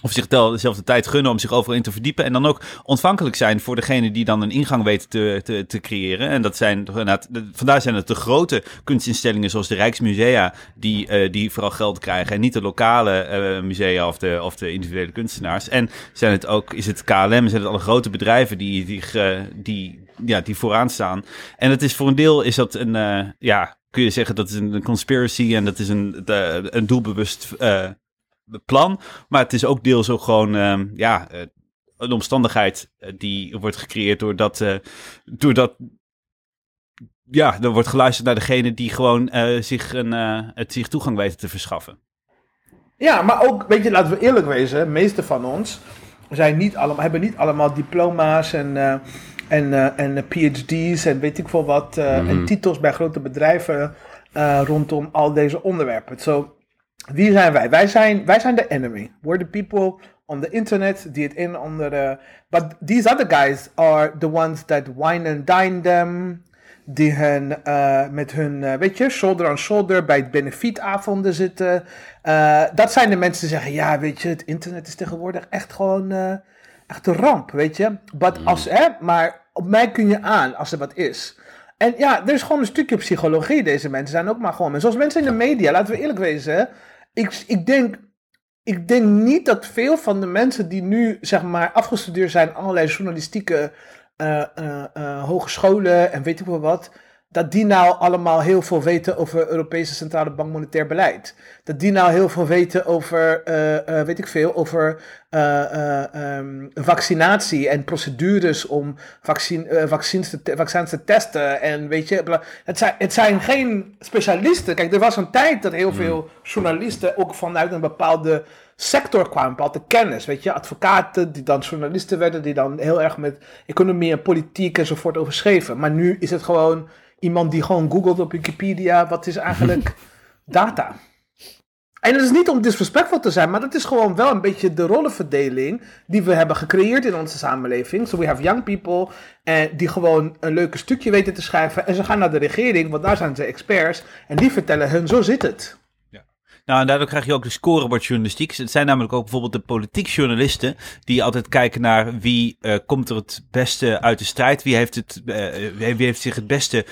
[SPEAKER 3] of zich tel- dezelfde tijd gunnen om zich overal in te verdiepen. En dan ook ontvankelijk zijn voor degene die dan een ingang weten te, te, te creëren. En dat zijn de- vandaar zijn het de grote kunstinstellingen zoals de Rijksmusea, die, eh, die vooral geld krijgen. En niet de lokale eh, musea of de, of de individuele kunstenaars. En zijn het ook, is het KLM, zijn het alle grote bedrijven die, die, die, ja, die vooraan staan. En het is voor een deel is dat een, eh, ja, kun je zeggen dat is een, conspiracy en dat is een, de- een doelbewust eh, plan. Maar het is ook deels ook gewoon, ehm, ja, eh, een omstandigheid eh, die wordt gecreëerd doordat, eh doordat ja, er wordt geluisterd naar degene die gewoon eh, zich, een, eh, het zich toegang weten te verschaffen.
[SPEAKER 4] Ja, maar ook, weet je, laten we eerlijk wezen, de meeste van ons zijn niet allemaal, hebben niet allemaal diploma's en, eh, en, eh, en PhD's en weet ik veel wat, eh, en titels bij grote bedrijven eh, rondom al deze onderwerpen. So, wie zijn wij? Wij zijn, wij zijn de enemy. We're the people on the internet die het een en ander... eh, but these other guys are the ones that wine and dine them. Die hun, eh, met hun, eh, weet je, shoulder on shoulder bij het benefietavonden zitten. Dat zijn de mensen die zeggen, ja, weet je, het internet is tegenwoordig echt gewoon echt een ramp, weet je. But als, hè, maar op mij kun je aan als er wat is. En ja, er is gewoon een stukje psychologie. Deze mensen zijn ook maar gewoon. En zoals mensen in de media, laten we eerlijk wezen. Ik, ik, denk, ik denk niet dat veel van de mensen die nu, zeg maar, afgestudeerd zijn, allerlei journalistieke eh, eh, eh, hogescholen en weet ik wel wat. Dat die nou allemaal heel veel weten over Europese Centrale Bank Monetair Beleid. Dat die nou heel veel weten over, eh, eh, weet ik veel, over eh, eh, ehm, vaccinatie en procedures om vaccin, vaccins, te, vaccins te testen. En weet je, bla- het zijn, het zijn geen specialisten. Kijk, er was een tijd dat heel veel journalisten ook vanuit een bepaalde sector kwamen, bepaalde kennis. Weet je, advocaten die dan journalisten werden, die dan heel erg met economie en politiek enzovoort over schreven. Maar nu is het gewoon iemand die gewoon googelt op Wikipedia, wat is eigenlijk [LAUGHS] data? En het is niet om disrespectful te zijn, maar dat is gewoon wel een beetje de rollenverdeling die we hebben gecreëerd in onze samenleving. So we have young people eh, die gewoon een leuke stukje weten te schrijven en ze gaan naar de regering, want daar zijn ze experts en die vertellen hun, zo zit het.
[SPEAKER 3] Nou, en daardoor krijg je ook de scorebordjournalistiek. Het zijn namelijk ook bijvoorbeeld de politiek journalisten die altijd kijken naar wie eh, komt er het beste uit de strijd, wie heeft, het, eh, wie wie heeft zich het beste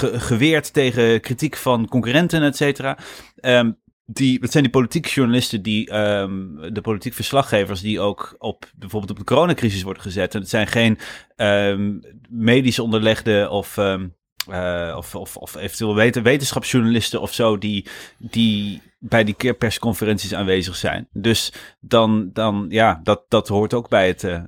[SPEAKER 3] geweerd tegen kritiek van concurrenten, et cetera. Ehm, die, het zijn die politieke journalisten, die, ehm, de politiek verslaggevers, die ook op bijvoorbeeld op de coronacrisis worden gezet. En het zijn geen ehm, medisch onderlegde of, eh, of, of, of eventueel weten, wetenschapsjournalisten of zo, die, die bij die persconferenties aanwezig zijn. Dus dan, dan ja, dat, dat hoort ook bij het, eh,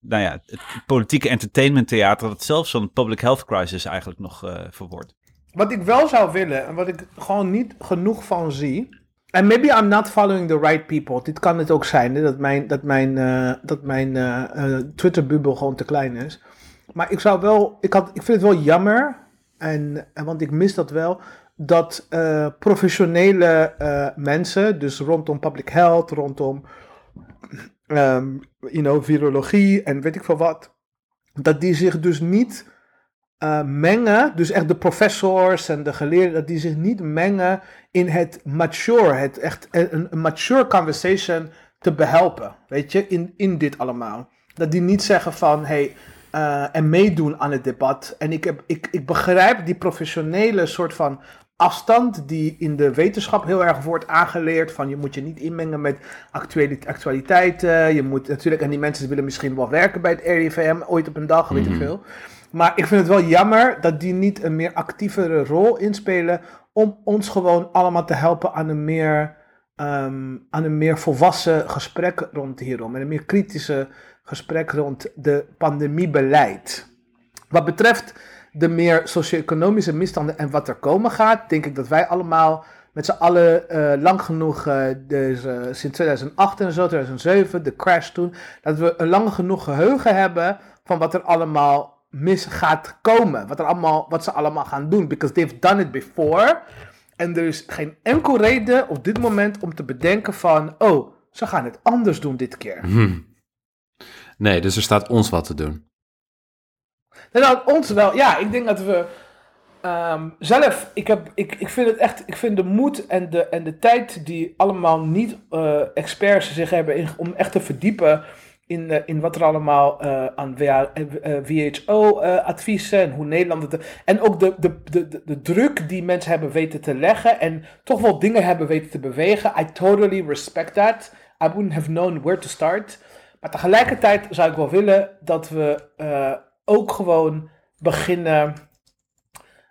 [SPEAKER 3] nou ja, het politieke entertainmenttheater, dat zelfs zo'n public health crisis eigenlijk nog eh verwoordt.
[SPEAKER 4] Wat ik wel zou willen en wat ik gewoon niet genoeg van zie, And maybe I'm not following the right people. Dit kan het ook zijn, hè, dat mijn, dat mijn, dat mijn Twitter-bubbel gewoon te klein is. Maar ik zou wel, ik, had, ik vind het wel jammer, en, en want ik mis dat wel, dat eh, professionele eh, mensen, dus rondom public health, rondom ehm, you know, virologie en weet ik veel wat, dat die zich dus niet eh, mengen, dus echt de professors en de geleerden, dat die zich niet mengen in het mature, het echt een, een mature conversation te behelpen, weet je, in, in dit allemaal. Dat die niet zeggen van, hey, eh, en meedoen aan het debat. En ik, heb, ik, ik begrijp die professionele soort van afstand die in de wetenschap heel erg wordt aangeleerd. Van je moet je niet inmengen met actuali- actualiteiten. Je moet natuurlijk, en die mensen willen misschien wel werken bij het RIVM ooit op een dag, weet ik
[SPEAKER 5] Mhm.
[SPEAKER 4] veel. Maar ik vind het wel jammer dat die niet een meer actievere rol inspelen om ons gewoon allemaal te helpen aan een meer, ehm, aan een meer volwassen gesprek rond hierom. En een meer kritische gesprek rond de pandemiebeleid. Wat betreft de meer socio-economische misstanden en wat er komen gaat, denk ik dat wij allemaal met z'n allen eh, lang genoeg, eh, dus, eh, sinds 2008 en zo, 2007, de crash toen, dat we een lang genoeg geheugen hebben van wat er allemaal mis gaat komen. Wat, er allemaal, wat ze allemaal gaan doen. Because they've done it before. En er is geen enkel reden op dit moment om te bedenken van, oh, ze gaan het anders doen dit keer.
[SPEAKER 5] Hm. Nee, dus er staat ons wat te doen.
[SPEAKER 4] Nou, ons wel. Ja, ik denk dat we ehm, zelf, ik, heb, ik, ik vind het echt, ik vind de moed en de, en de tijd die allemaal niet-experts zich hebben in, om echt te verdiepen in, eh, in wat er allemaal eh, aan WHO-adviezen en hoe Nederland. En ook de, de, de, de druk die mensen hebben weten te leggen en toch wel dingen hebben weten te bewegen. I totally respect that. I wouldn't have known where to start. Maar tegelijkertijd zou ik wel willen dat we eh, ook gewoon beginnen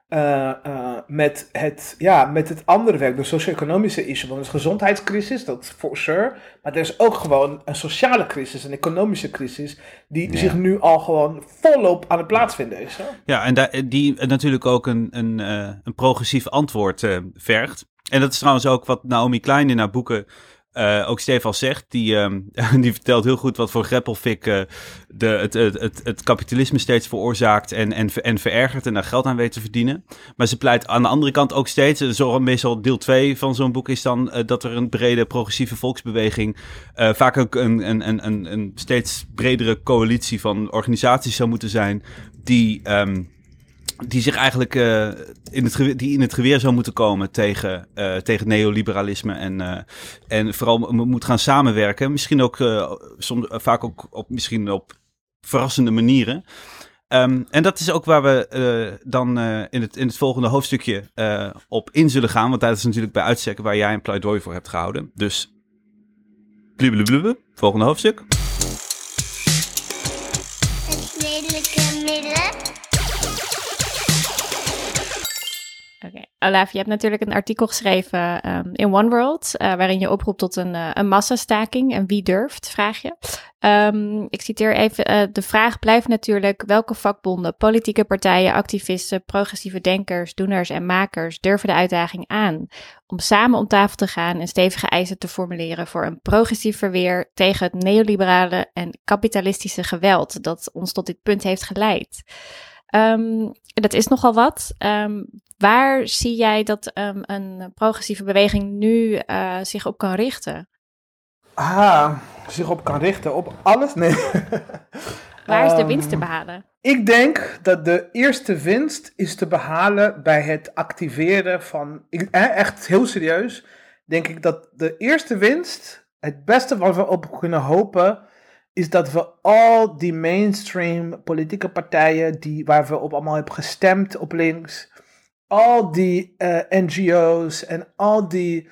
[SPEAKER 4] eh, eh, met, het, ja, met het andere werk, de socio-economische issue. Want er is een gezondheidscrisis, dat for sure. Maar er is ook gewoon een sociale crisis, een economische crisis, die
[SPEAKER 5] Ja.
[SPEAKER 4] zich nu al gewoon volop aan het plaatsvinden is. Hè?
[SPEAKER 3] Ja, en daar- die natuurlijk ook een, een, een progressief antwoord vergt. En dat is trouwens ook wat Naomi Klein in haar boeken eh, ook Stefan zegt. Die, ehm, [LAUGHS] die vertelt heel goed wat voor greppelfik eh, de, het, het, het, het kapitalisme steeds veroorzaakt en, en, en verergert en daar geld aan weet te verdienen. Maar ze pleit aan de andere kant ook steeds, eh, zo meestal deel 2 van zo'n boek is dan dat er een brede progressieve volksbeweging, vaak ook een, een, een, een, een steeds bredere coalitie van organisaties zou moeten zijn die... ehm, die zich eigenlijk eh, in, het geweer, die in het geweer zou moeten komen tegen, eh, tegen neoliberalisme. En, eh, en vooral mo- moet gaan samenwerken. Misschien ook soms, vaak ook op, misschien op verrassende manieren. Ehm, en dat is ook waar we dan in, het, in het volgende hoofdstukje op in zullen gaan. Want dat is natuurlijk bij uitstek waar jij een pleidooi voor hebt gehouden. Dus blubbeblubbe, volgende hoofdstuk.
[SPEAKER 1] Het redelijke midden.
[SPEAKER 2] Oké, Olaf, je hebt natuurlijk een artikel geschreven ehm, in One World, eh, waarin je oproept tot een, eh, een massastaking. En wie durft, vraag je. Ehm, ik citeer even, eh, de vraag blijft natuurlijk welke vakbonden, politieke partijen, activisten, progressieve denkers, doeners en makers durven de uitdaging aan om samen om tafel te gaan en stevige eisen te formuleren voor een progressief verweer tegen het neoliberale en kapitalistische geweld dat ons tot dit punt heeft geleid. Ehm, dat is nogal wat. Ehm, waar zie jij dat ehm, een progressieve beweging nu eh, zich op kan richten?
[SPEAKER 4] Ah, zich op kan richten op alles? Nee. [LAUGHS]
[SPEAKER 2] Waar is de
[SPEAKER 4] Ehm,
[SPEAKER 2] winst te behalen?
[SPEAKER 4] Ik denk dat de eerste winst is te behalen bij het activeren van. ik- echt heel serieus. Denk ik dat de eerste winst, het beste wat we op kunnen hopen, is dat we al die mainstream politieke partijen die, waar we op allemaal hebben gestemd op links, al die eh, NGO's en al die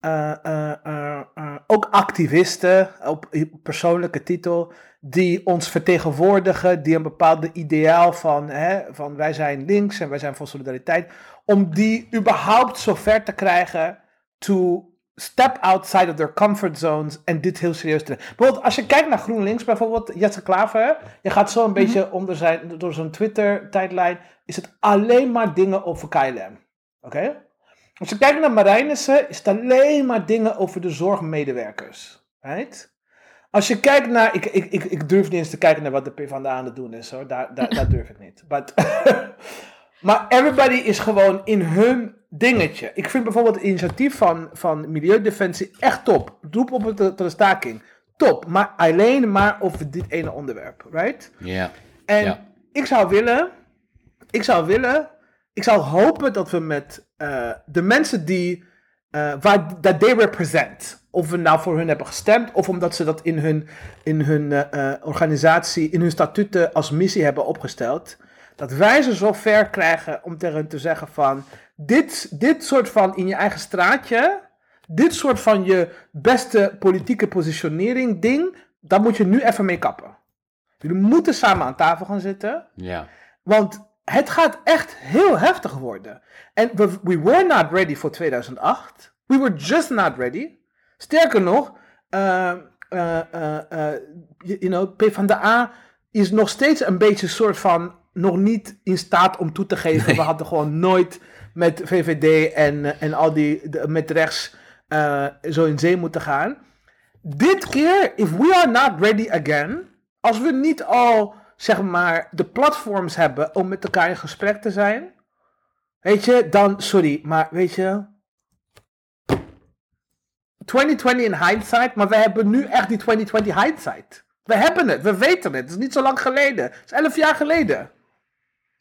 [SPEAKER 4] eh, eh, ook activisten op persoonlijke titel die ons vertegenwoordigen, die een bepaalde ideaal van, hè, van wij zijn links en wij zijn voor solidariteit, om die überhaupt zover te krijgen to step outside of their comfort zones en dit heel serieus te. Bijvoorbeeld als je kijkt naar GroenLinks, bijvoorbeeld Jesse Klaver, je gaat zo een beetje onder zijn, door zo'n Twitter-tijdlijn, is het alleen maar dingen over KLM. Oké? Als je kijkt naar Marijnissen, is het alleen maar dingen over de zorgmedewerkers. Right? Als je kijkt naar. Ik, ik, ik, ik durf niet eens te kijken naar wat de PvdA aan het doen is hoor. Daar, daar, daar durf ik niet. But, [LAUGHS] maar everybody is gewoon in hun dingetje. Ik vind bijvoorbeeld het initiatief van, van Milieudefensie echt top. Roep op tot de staking. Top. Maar alleen maar over dit ene onderwerp. Right?
[SPEAKER 5] Ja.
[SPEAKER 4] En ik zou willen, ik zou willen, ik zou hopen dat we met eh, de mensen die, eh waar dat they represent, of we nou voor hun hebben gestemd, of omdat ze dat in hun, in hun eh, organisatie, in hun statuten als missie hebben opgesteld, dat wij ze zo ver krijgen om tegen hen te zeggen van, dit, dit soort van in je eigen straatje, dit soort van je beste politieke positionering ding, daar moet je nu even mee kappen. Jullie moeten samen aan tafel gaan zitten.
[SPEAKER 5] Ja.
[SPEAKER 4] Want het gaat echt heel heftig worden. En we, we were not ready voor 2008. We were just not ready. Sterker nog, eh, eh, eh, you know, PvdA is nog steeds een beetje een soort van nog niet in staat om toe te geven. We hadden gewoon nooit met VVD en, eh, en al die de- met rechts eh, zo in zee moeten gaan. Dit keer, if we are not ready again, als we niet al zeg maar de platforms hebben om met elkaar in gesprek te zijn, weet je, dan sorry, maar weet je. 2020 in hindsight, maar we hebben nu echt die 2020 hindsight. We hebben het, we weten het. Het is niet zo lang geleden. Het is 11 jaar geleden.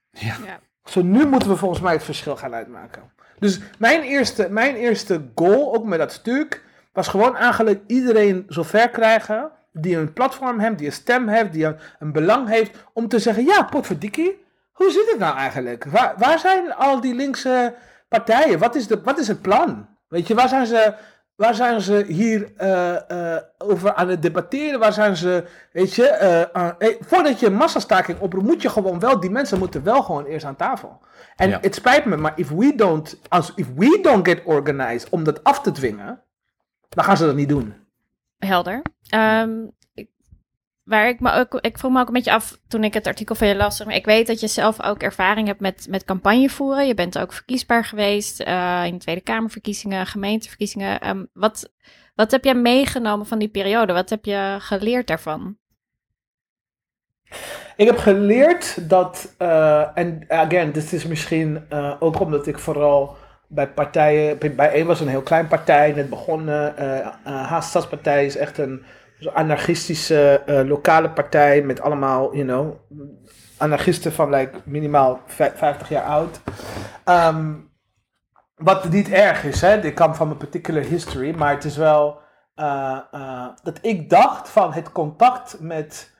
[SPEAKER 5] Ja.
[SPEAKER 4] Zo nu moeten we volgens mij het verschil gaan uitmaken. Dus mijn eerste, mijn eerste goal, ook met dat stuk, was gewoon eigenlijk iedereen zover krijgen die een platform heeft, die een stem heeft, die een, een belang heeft, om te zeggen, ja, potverdikkie, hoe zit het nou eigenlijk? Waar, waar zijn al die linkse partijen? Wat is, de, wat is het plan? Weet je, waar zijn ze, waar zijn ze hier eh, eh, over aan het debatteren? Waar zijn ze, weet je, aan- eh, voordat je een massastaking oproept, moet je gewoon wel, die mensen moeten wel gewoon eerst aan tafel. En
[SPEAKER 5] Ja.
[SPEAKER 4] het spijt me, maar if we don't, als, if we don't get organized om dat af te dwingen, dan gaan ze dat niet doen.
[SPEAKER 2] Helder. Ehm, ik, waar ik me ook, ik vroeg me ook een beetje af toen ik het artikel van je las. maar, Ik weet dat je zelf ook ervaring hebt met, met campagne voeren. Je bent ook verkiesbaar geweest eh, in Tweede Kamerverkiezingen, gemeenteverkiezingen. Ehm, wat, wat heb jij meegenomen van die periode? Wat heb je geleerd daarvan?
[SPEAKER 4] Ik heb geleerd dat, eh, en again, dit is misschien eh, ook omdat ik vooral bij partijen, bij- één was een heel klein partij, net begonnen. eh uh, Haast-Stadspartij is echt een anarchistische eh, lokale partij met allemaal, you know, anarchisten van like, minimaal vij- 50 jaar oud. Ehm, wat niet erg is, hè, dit kan van mijn particular history, maar het is wel eh, eh, dat ik dacht van het contact met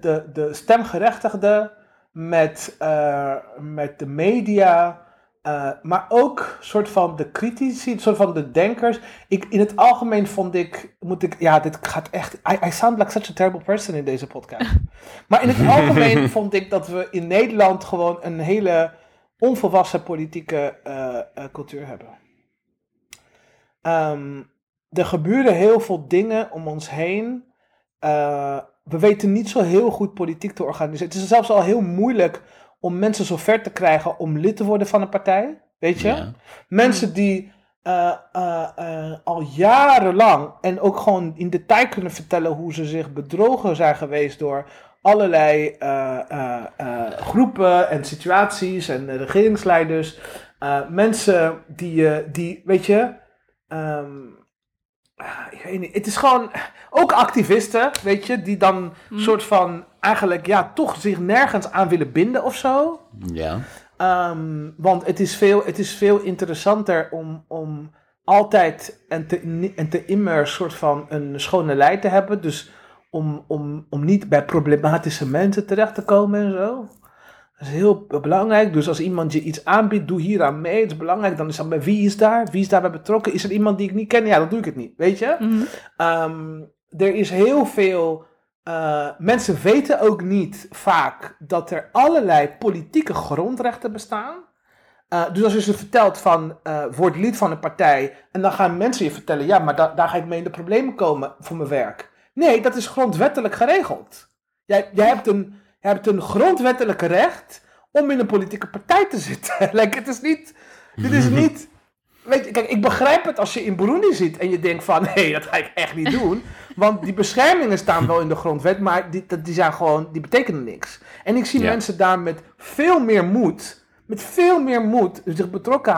[SPEAKER 4] de, de stemgerechtigden, met, eh, met de media, eh, maar ook soort van de critici, soort van de denkers. Ik, in het algemeen vond ik, moet ik, ja, dit gaat echt, I, I sound like such a terrible person in deze podcast. [LAUGHS] maar in het algemeen vond ik dat we in Nederland gewoon een hele onvolwassen politieke eh, eh, cultuur hebben. Ehm, er gebeuren heel veel dingen om ons heen. We weten niet zo heel goed politiek te organiseren. Het is zelfs al heel moeilijk om mensen zo ver te krijgen om lid te worden van een partij. Weet je?
[SPEAKER 5] Ja.
[SPEAKER 4] Mensen die eh, eh, eh, al jarenlang en ook gewoon in detail kunnen vertellen hoe ze zich bedrogen zijn geweest door allerlei groepen en situaties en regeringsleiders. Mensen die, die, weet je, ehm, ik weet niet, het is gewoon ook activisten, weet je, die dan soort van eigenlijk ja, toch zich nergens aan willen binden of zo.
[SPEAKER 5] Ja.
[SPEAKER 4] Ehm, want het is veel, het is veel interessanter om, om altijd en te, en te immer soort van een schone lei te hebben. Dus om, om, om niet bij problematische mensen terecht te komen en zo. Dat is heel belangrijk. Dus als iemand je iets aanbiedt, doe hier aan mee. Het is belangrijk. Dan is dan bij wie is daar? Wie is daarbij betrokken? Is er iemand die ik niet ken? Ja, dan doe ik het niet. Weet je? Ehm, er is heel veel. eh, mensen weten ook niet vaak dat er allerlei politieke grondrechten bestaan. Eh, dus als je ze vertelt van eh word lid van een partij. en dan gaan mensen je vertellen: ja, maar da- daar ga ik mee in de problemen komen voor mijn werk. Nee, dat is grondwettelijk geregeld. Jij, jij, hebt, een, hebt een grondwettelijke recht om in een politieke partij te zitten. [LAUGHS] like, het is niet. Dit is [LAUGHS] niet weet je, kijk, ik begrijp het als je in Burundi zit en je denkt van, [LAUGHS] nee, dat ga ik echt niet doen. Want die beschermingen staan wel in de grondwet, maar die, dat- die zijn gewoon, die betekenen niks. En ik zie
[SPEAKER 5] Ja.
[SPEAKER 4] mensen daar met veel meer moed, met veel meer moed, zich betrokken,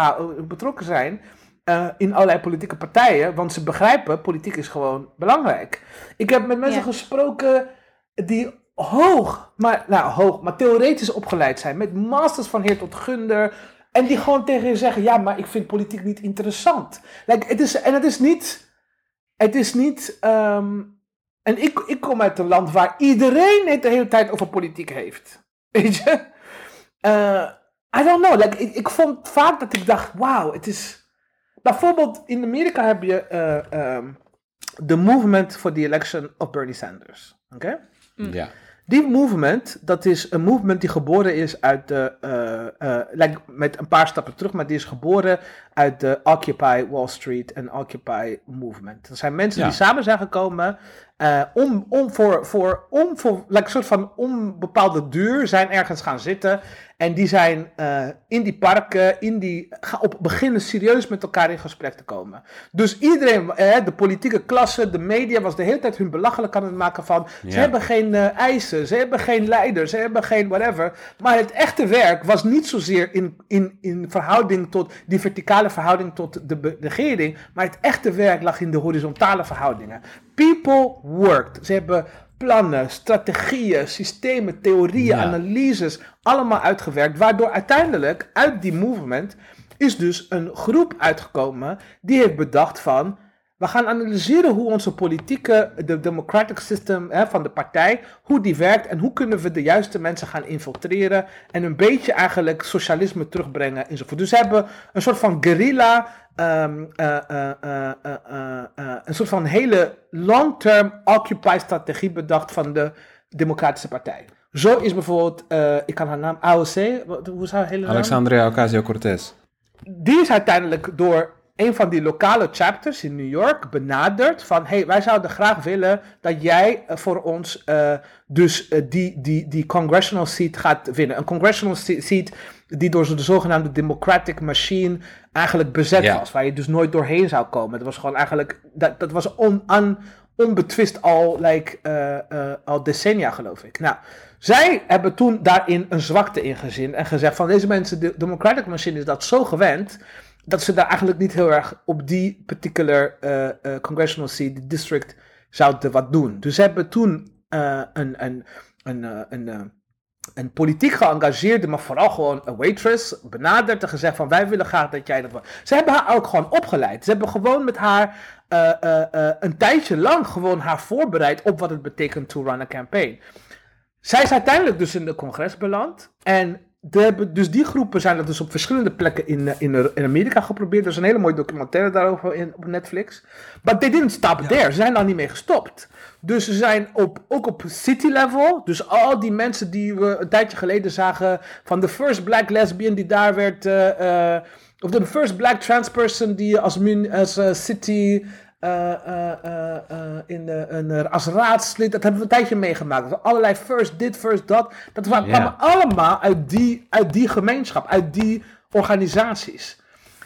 [SPEAKER 4] betrokken zijn eh, in allerlei politieke partijen, want ze begrijpen, politiek is gewoon belangrijk. Ik heb met mensen
[SPEAKER 2] Ja.
[SPEAKER 4] gesproken die hoog, maar, nou hoog, maar theoretisch opgeleid zijn, met masters van heer tot gunder, en die gewoon tegen je zeggen, ja, maar ik vind politiek niet interessant. Like, het is, en het is niet, het is niet, ehm, en ik, ik kom uit een land waar iedereen het de hele tijd over politiek heeft. [LAUGHS] Weet je? Eh, I don't know, like, ik, vond vaak dat ik dacht, wauw, het is... Bijvoorbeeld in Amerika heb je eh, ehm, de movement for the election of Bernie Sanders. Oké?
[SPEAKER 5] Ja.
[SPEAKER 4] Die movement, dat is een movement die geboren is uit de, like met een paar stappen terug, maar die is geboren uit de Occupy Wall Street en Occupy movement. Dat zijn mensen
[SPEAKER 5] Ja.
[SPEAKER 4] die samen zijn gekomen eh, om, om voor, voor, om voor like, een soort van onbepaalde duur zijn ergens gaan zitten. En die zijn eh, in die parken, in die, op beginnen serieus met elkaar in gesprek te komen. Dus iedereen, eh, de politieke klasse, de media, was de hele tijd hun belachelijk aan het maken van. Ze hebben geen eisen, ze hebben geen leider, ze hebben geen whatever. Maar het echte werk was niet zozeer in, in, in verhouding tot die verticale verhouding tot de regering. Maar het echte werk lag in de horizontale verhoudingen. People worked. Ze hebben plannen, strategieën, systemen, theorieën,
[SPEAKER 5] Ja.
[SPEAKER 4] analyses allemaal uitgewerkt. Waardoor uiteindelijk uit die movement is dus een groep uitgekomen die heeft bedacht van. We gaan analyseren hoe onze politieke, de democratic system hè, van de partij, hoe die werkt en hoe kunnen we de juiste mensen gaan infiltreren en een beetje eigenlijk socialisme terugbrengen enzovoort. Dus ze hebben een soort van guerrilla, ehm, eh, eh, eh, een soort van hele long-term occupy strategie bedacht van de democratische partij. Zo is bijvoorbeeld, ik kan haar naam, AOC, wat- hoe is haar hele naam?
[SPEAKER 5] Alexandria Ocasio-Cortez.
[SPEAKER 4] die is uiteindelijk door een van die lokale chapters in New York benaderd van hey, wij zouden graag willen dat jij eh, voor ons eh, dus eh, die, die, die congressional seat gaat winnen. Een congressional se- seat die door de zogenaamde democratic machine eigenlijk bezet
[SPEAKER 5] Ja.
[SPEAKER 4] was, waar je dus nooit doorheen zou komen. Dat was gewoon eigenlijk, dat, dat was on, onbetwist al, like, al decennia geloof ik. Nou, zij hebben toen daarin een zwakte in gezien en gezegd van deze mensen, de democratic machine is dat zo gewend dat ze daar eigenlijk niet heel erg op die particular eh, eh, congressional seat, district, zouden wat doen. Dus ze hebben toen eh, een, een, een, eh, een, eh, een politiek geëngageerde, maar vooral gewoon een waitress, benaderd en gezegd van wij willen graag dat jij dat. Ze hebben haar ook gewoon opgeleid. Ze hebben gewoon met haar eh, eh, eh, een tijdje lang gewoon haar voorbereid op wat het betekent to run a campaign. Zij is uiteindelijk dus in de congres beland. En de, dus die groepen zijn dat dus op verschillende plekken in, eh, in, in Amerika geprobeerd. Er is een hele mooie documentaire daarover in, op Netflix. But they didn't stop there. Ze zijn daar niet mee gestopt. Dus ze zijn op, ook op city level. Dus al die mensen die we een tijdje geleden zagen. Van de first black lesbian die daar werd. eh, eh, of de first black trans person die als, mun, als city. Eh, eh, eh, in de, een, als raadslid, dat hebben we een tijdje meegemaakt. Allerlei first dit, first dat. Dat kwamen allemaal uit die, uit die gemeenschap, uit die organisaties.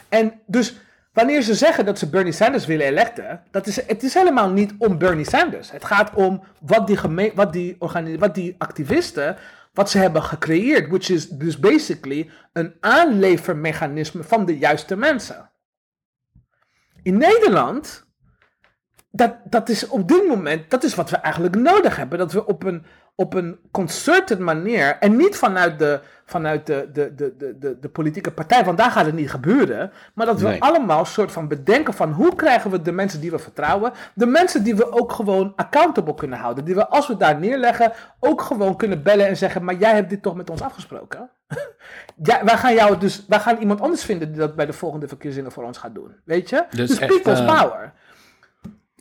[SPEAKER 4] En dus wanneer ze zeggen dat ze Bernie Sanders willen electen, dat is, het is helemaal niet om Bernie Sanders. Het gaat om wat die, geme- wat die, wat die activisten, wat ze hebben gecreëerd. Which is dus basically een aanlevermechanisme van de juiste mensen. In Nederland, dat, dat is op dit moment, dat is wat we eigenlijk nodig hebben. Dat we op een, op een concerted manier, en niet vanuit de, vanuit de, de, de, de, de, politieke partij, want daar gaat het niet gebeuren. Maar dat we
[SPEAKER 5] Nee.
[SPEAKER 4] allemaal een soort van bedenken van hoe krijgen we de mensen die we vertrouwen, de mensen die we ook gewoon accountable kunnen houden. Die we als we daar neerleggen ook gewoon kunnen bellen en zeggen, maar jij hebt dit toch met ons afgesproken? [LAUGHS] Ja, wij gaan jou dus, wij gaan iemand anders vinden die dat bij de volgende verkiezingen voor ons gaat doen. Weet je?
[SPEAKER 5] Dus
[SPEAKER 4] Dus, people's
[SPEAKER 5] eh,
[SPEAKER 4] power.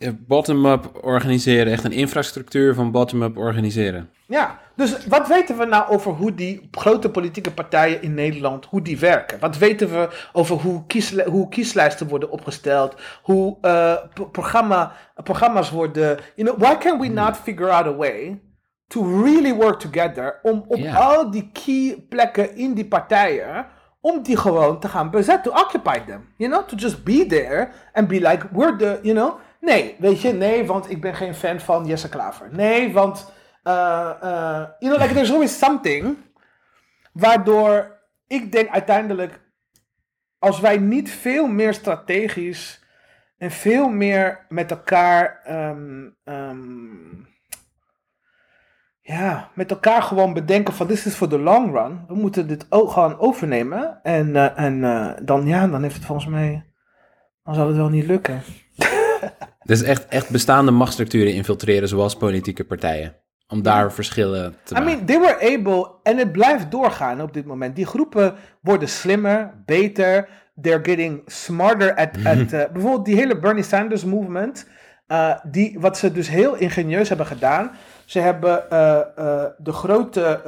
[SPEAKER 5] Eh, Bottom-up organiseren, echt een infrastructuur van bottom-up organiseren.
[SPEAKER 4] Ja, dus wat weten we nou over hoe die grote politieke partijen in Nederland, hoe die werken? Wat weten we over hoe, kiesli- hoe kieslijsten worden opgesteld, hoe eh, pro- programma, programma's worden... You know, why can we not figure out a way to really work together om op al die key plekken in die partijen om die gewoon te gaan bezetten, to occupy them. You know, to just be there and be like, we're the, you know. Nee, weet je, nee, want ik ben geen fan van Jesse Klaver. Nee, want, uh, uh, you know, like there's always something waardoor ik denk uiteindelijk, als wij niet veel meer strategisch en veel meer met elkaar, um, um, ja, met elkaar gewoon bedenken van this is for the long run. We moeten dit ook gewoon overnemen. En, uh, en dan, ja, dan heeft het volgens mij, dan zal het wel niet lukken.
[SPEAKER 5] Dus echt, echt bestaande machtsstructuren infiltreren zoals politieke partijen. Om daar verschillen te
[SPEAKER 4] I
[SPEAKER 5] maken.
[SPEAKER 4] mean, they were able, en het blijft doorgaan op dit moment. Die groepen worden slimmer, beter. They're getting smarter at, [LAUGHS] at uh, bijvoorbeeld die hele Bernie Sanders movement. Uh, die, wat ze dus heel ingenieus hebben gedaan. Ze hebben uh, uh, de grote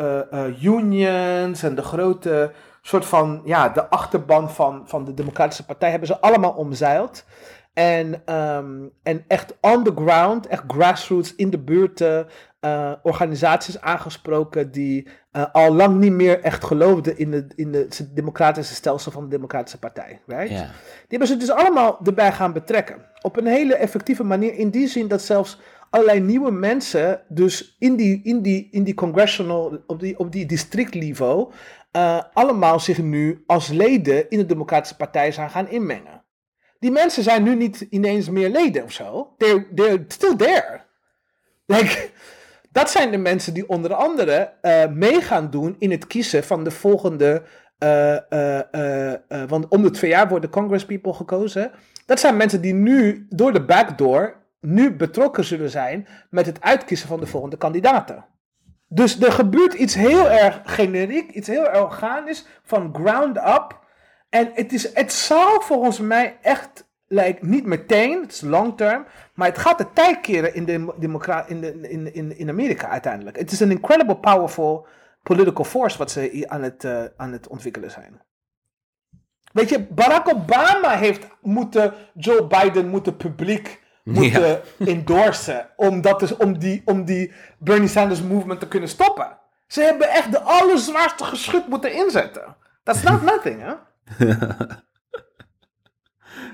[SPEAKER 4] unions en de grote soort van, ja, de achterban van, van de Democratische Partij hebben ze allemaal omzeild. En, um, en echt on the ground, echt grassroots in de buurten, uh, organisaties aangesproken die uh, al lang niet meer echt geloofden in, de, in de, het democratische stelsel van de Democratische Partij. Right? Die hebben ze dus allemaal erbij gaan betrekken. Op een hele effectieve manier, in die zin dat zelfs allerlei nieuwe mensen, dus in die, in die, in die congressional, op die, op die districtniveau, uh, allemaal zich nu als leden in de Democratische Partij zijn gaan inmengen. Die mensen zijn nu niet ineens meer leden of zo. They're, still there. Like, dat zijn de mensen die onder andere uh, mee gaan doen in het kiezen van de volgende. Uh, uh, want om de twee jaar worden congresspeople gekozen. Dat zijn mensen die nu door de backdoor nu betrokken zullen zijn met het uitkiezen van de volgende kandidaten. Dus er gebeurt iets heel erg generiek, iets heel erg organisch, van ground up. En het, is, het zal volgens mij echt, like, niet meteen, het is long term, maar het gaat de tijd keren in, de democra- in, de, in, in, in Amerika uiteindelijk. Het is een incredible powerful political force wat ze aan het, uh, aan het ontwikkelen zijn. Weet je, Barack Obama heeft moeten, Joe Biden moeten publiek moeten ja. [LAUGHS] endorsen om, dat dus, om, die, om die Bernie Sanders movement te kunnen stoppen. Ze hebben echt de allerzwaarste geschut moeten inzetten. That's not nothing, hè? [LAUGHS]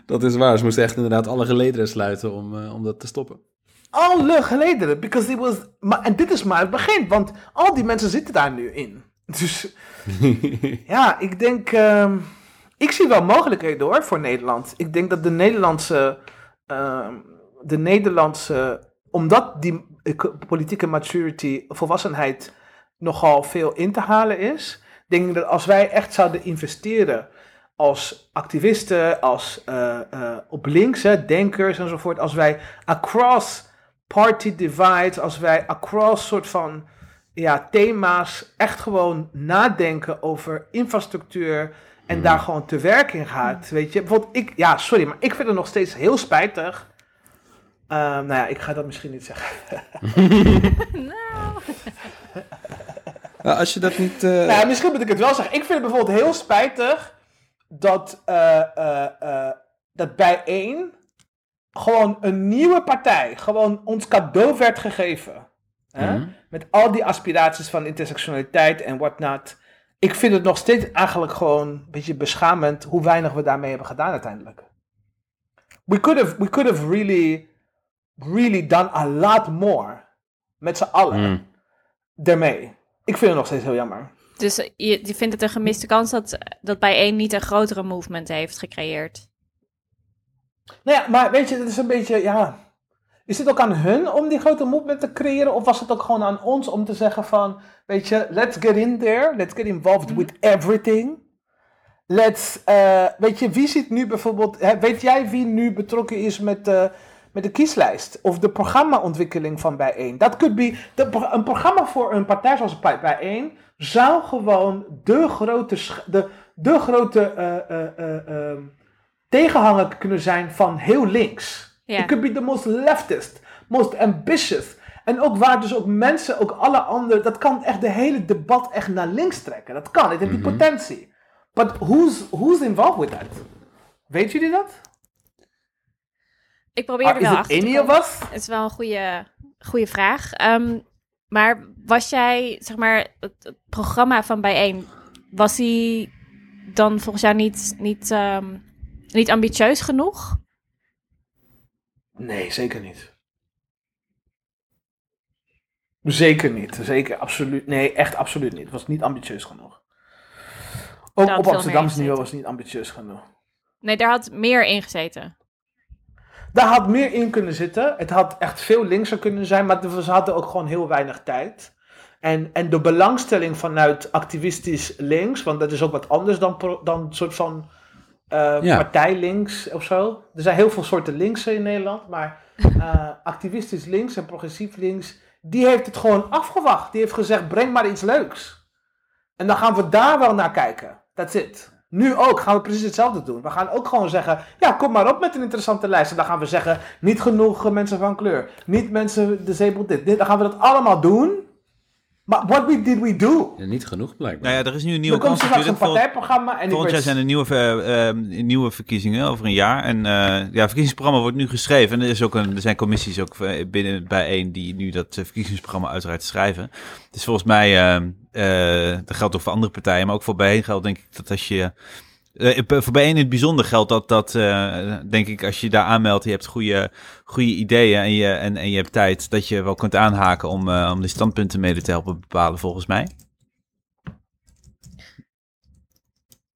[SPEAKER 5] dat is waar. Ze moesten echt inderdaad alle gelederen sluiten om, uh, om dat te stoppen.
[SPEAKER 4] Alle gelederen, because it was... Maar, en dit is maar het begin, want al die mensen zitten daar nu in. [LAUGHS] Dus [LAUGHS] ja, ik denk... Uh, ik zie wel mogelijkheden hoor voor Nederland. Ik denk dat de Nederlandse... Uh, de Nederlandse... Omdat die politieke maturity, volwassenheid nogal veel in te halen is... denk ik dat als wij echt zouden investeren als activisten, als uh, uh, op links, hè, denkers enzovoort, als wij across party divides, als wij across soort van ja, thema's echt gewoon nadenken over infrastructuur en mm. daar gewoon te werk in gaat, weet je. Bijvoorbeeld ik, ja, sorry, maar ik vind het nog steeds heel spijtig. Uh, nou ja, ik ga dat misschien niet zeggen. [LAUGHS] [LAUGHS]
[SPEAKER 2] nou.
[SPEAKER 5] nou, als je dat niet...
[SPEAKER 4] Nou ja, misschien moet ik het wel zeggen. Ik vind het bijvoorbeeld heel spijtig dat, uh, uh, uh, dat bij één gewoon een nieuwe partij gewoon ons cadeau werd gegeven. Hè? Mm-hmm. Met al die aspiraties van intersectionaliteit en whatnot. Ik vind het nog steeds eigenlijk gewoon een beetje beschamend hoe weinig we daarmee hebben gedaan uiteindelijk. We could have, we could have really, really done a lot more. Met z'n allen. Mm. Daarmee. Ik vind het nog steeds heel jammer.
[SPEAKER 2] Dus je, je vindt het een gemiste kans dat, dat bij één niet een grotere movement heeft gecreëerd?
[SPEAKER 4] Nou ja, maar weet je, het is een beetje, ja... Is het ook aan hun om die grote movement te creëren? Of was het ook gewoon aan ons om te zeggen van... Weet je, let's get in there. Let's get involved with everything. Let's... Uh, weet je, wie zit nu bijvoorbeeld... Weet jij wie nu betrokken is met... Uh, met de kieslijst of de programmaontwikkeling van Bijeen. Dat could be de, een programma voor een partij zoals Bijeen zou gewoon de grote, de, de grote uh, uh, uh, tegenhanger kunnen zijn van heel links.
[SPEAKER 2] Ja.
[SPEAKER 4] It could be the most leftist, most ambitious. En ook waar dus ook mensen, ook alle anderen, dat kan echt de hele debat echt naar links trekken. Dat kan, het heeft die
[SPEAKER 5] Mhm.
[SPEAKER 4] potentie. But who's, who's involved with that? Weet jullie dat?
[SPEAKER 2] Ik probeer
[SPEAKER 4] Ah,
[SPEAKER 2] er wel achter te komen. Het is wel een goede, goede vraag. Ehm, maar was jij, zeg maar, het, programma van Bijeen, was hij dan volgens jou niet, niet, ehm, niet ambitieus genoeg?
[SPEAKER 4] Nee, zeker niet. Zeker niet. Zeker, absoluut. Nee, echt absoluut niet. Het was niet ambitieus genoeg. Ook op Amsterdamse niveau was het niet ambitieus genoeg.
[SPEAKER 2] Nee, daar had meer in gezeten.
[SPEAKER 4] Daar had meer in kunnen zitten. Het had echt veel linkser kunnen zijn, maar ze hadden ook gewoon heel weinig tijd. En, en de belangstelling vanuit activistisch links, want dat is ook wat anders dan, pro- dan een soort van eh
[SPEAKER 5] Ja.
[SPEAKER 4] partijlinks of zo. Er zijn heel veel soorten linksen in Nederland, maar [LAUGHS] eh, activistisch links en progressief links, die heeft het gewoon afgewacht. Die heeft gezegd, breng maar iets leuks. En dan gaan we daar wel naar kijken. That's it. Nu ook gaan we precies hetzelfde doen. We gaan ook gewoon zeggen, ja, kom maar op met een interessante lijst. En dan gaan we zeggen, niet genoeg eh, mensen van kleur. Niet mensen disabled dit. dit. Dan gaan we dat allemaal doen. Maar what we, did we do?
[SPEAKER 5] Ja, niet genoeg blijkbaar.
[SPEAKER 3] Nou ja, er is nu een nieuwe
[SPEAKER 4] Er komt straks een partijprogramma. En ik
[SPEAKER 3] Volgend jaar zijn er nieuwe, eh, nieuwe verkiezingen over een jaar. En eh ja, het verkiezingsprogramma wordt nu geschreven. En er, is ook een, er zijn commissies ook binnen bijeen die nu dat verkiezingsprogramma uiteraard schrijven. Dus volgens mij, eh, dat geldt ook voor andere partijen, maar ook voor bijeen geldt denk ik dat als je... eh, voor bijeen in het bijzonder geldt dat, dat eh, denk ik, als je daar aanmeldt, je hebt goede, goede ideeën en je, en, en je hebt tijd, dat je wel kunt aanhaken om, eh, om de standpunten mede te helpen bepalen, volgens mij.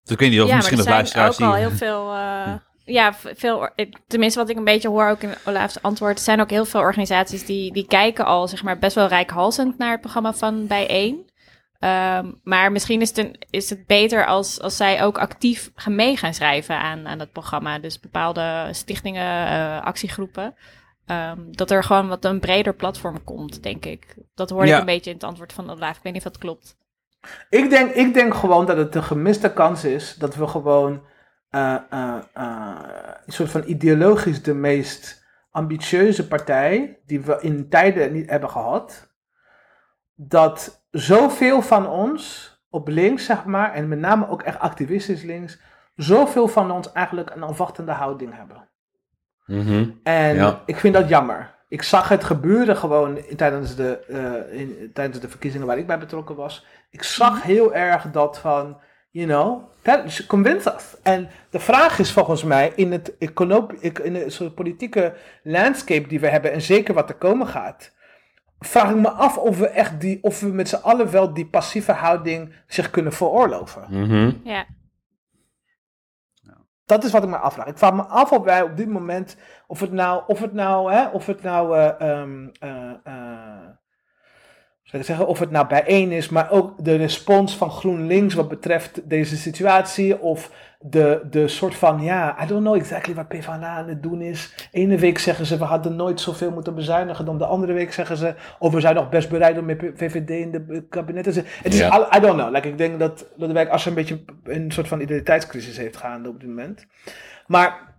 [SPEAKER 3] Dus ik weet niet of
[SPEAKER 2] ja,
[SPEAKER 3] misschien nog
[SPEAKER 2] maar er zijn
[SPEAKER 3] luisteraars
[SPEAKER 2] ook al heel veel... [LAUGHS] eh, ja, veel, tenminste wat ik een beetje hoor ook in Olaaf's antwoord, er zijn ook heel veel organisaties die, die kijken al zeg maar best wel rijkhalsend naar het programma van Bijeen. Ehm, maar misschien is het, een- is het beter als, als zij ook actief gaan mee gaan schrijven aan, aan het programma. Dus bepaalde stichtingen, eh, actiegroepen. Ehm, dat er gewoon wat een breder platform komt, denk ik. Dat hoorde
[SPEAKER 3] Ja.
[SPEAKER 2] ik een beetje in het antwoord van Olaaf. Ik weet niet of dat klopt.
[SPEAKER 4] Ik denk, ik denk gewoon dat het een gemiste kans is dat we gewoon eh, eh, een soort van ideologisch de meest ambitieuze partij die we in tijden niet hebben gehad, dat zoveel van ons op links, zeg maar, en met name ook echt activistisch links, zoveel van ons eigenlijk een afwachtende houding hebben.
[SPEAKER 5] Mhm.
[SPEAKER 4] En
[SPEAKER 5] Ja.
[SPEAKER 4] ik vind dat jammer. Ik zag het gebeuren gewoon tijdens, de, eh, in, tijdens de verkiezingen waar ik bij betrokken was. Ik zag heel erg dat van, you know, that, convince us. En de vraag is volgens mij in het econo- in de soort politieke landscape die we hebben en zeker wat er komen gaat. Vraag ik me af of we echt die, of we met z'n allen wel die passieve houding zich kunnen veroorloven.
[SPEAKER 5] Mhm.
[SPEAKER 2] Ja,
[SPEAKER 4] Dat is wat ik me afvraag. Ik vraag me af of wij op dit moment, of het nou, of het nou, hè, of het nou, eh, ehm, eh, eh, zou ik zeggen, of het nou bijeen is, maar ook de respons van GroenLinks wat betreft deze situatie, of de, de soort van, ja, I don't know exactly wat PvdA aan het doen is. Ene week zeggen ze, we hadden nooit zoveel moeten bezuinigen, dan de andere week zeggen ze, of we zijn nog best bereid om met VVD in de kabinet te zitten. Het is, al- I don't know, like, ik denk dat Lodewijk Asscher een beetje een soort van identiteitscrisis heeft gaande op dit moment. Maar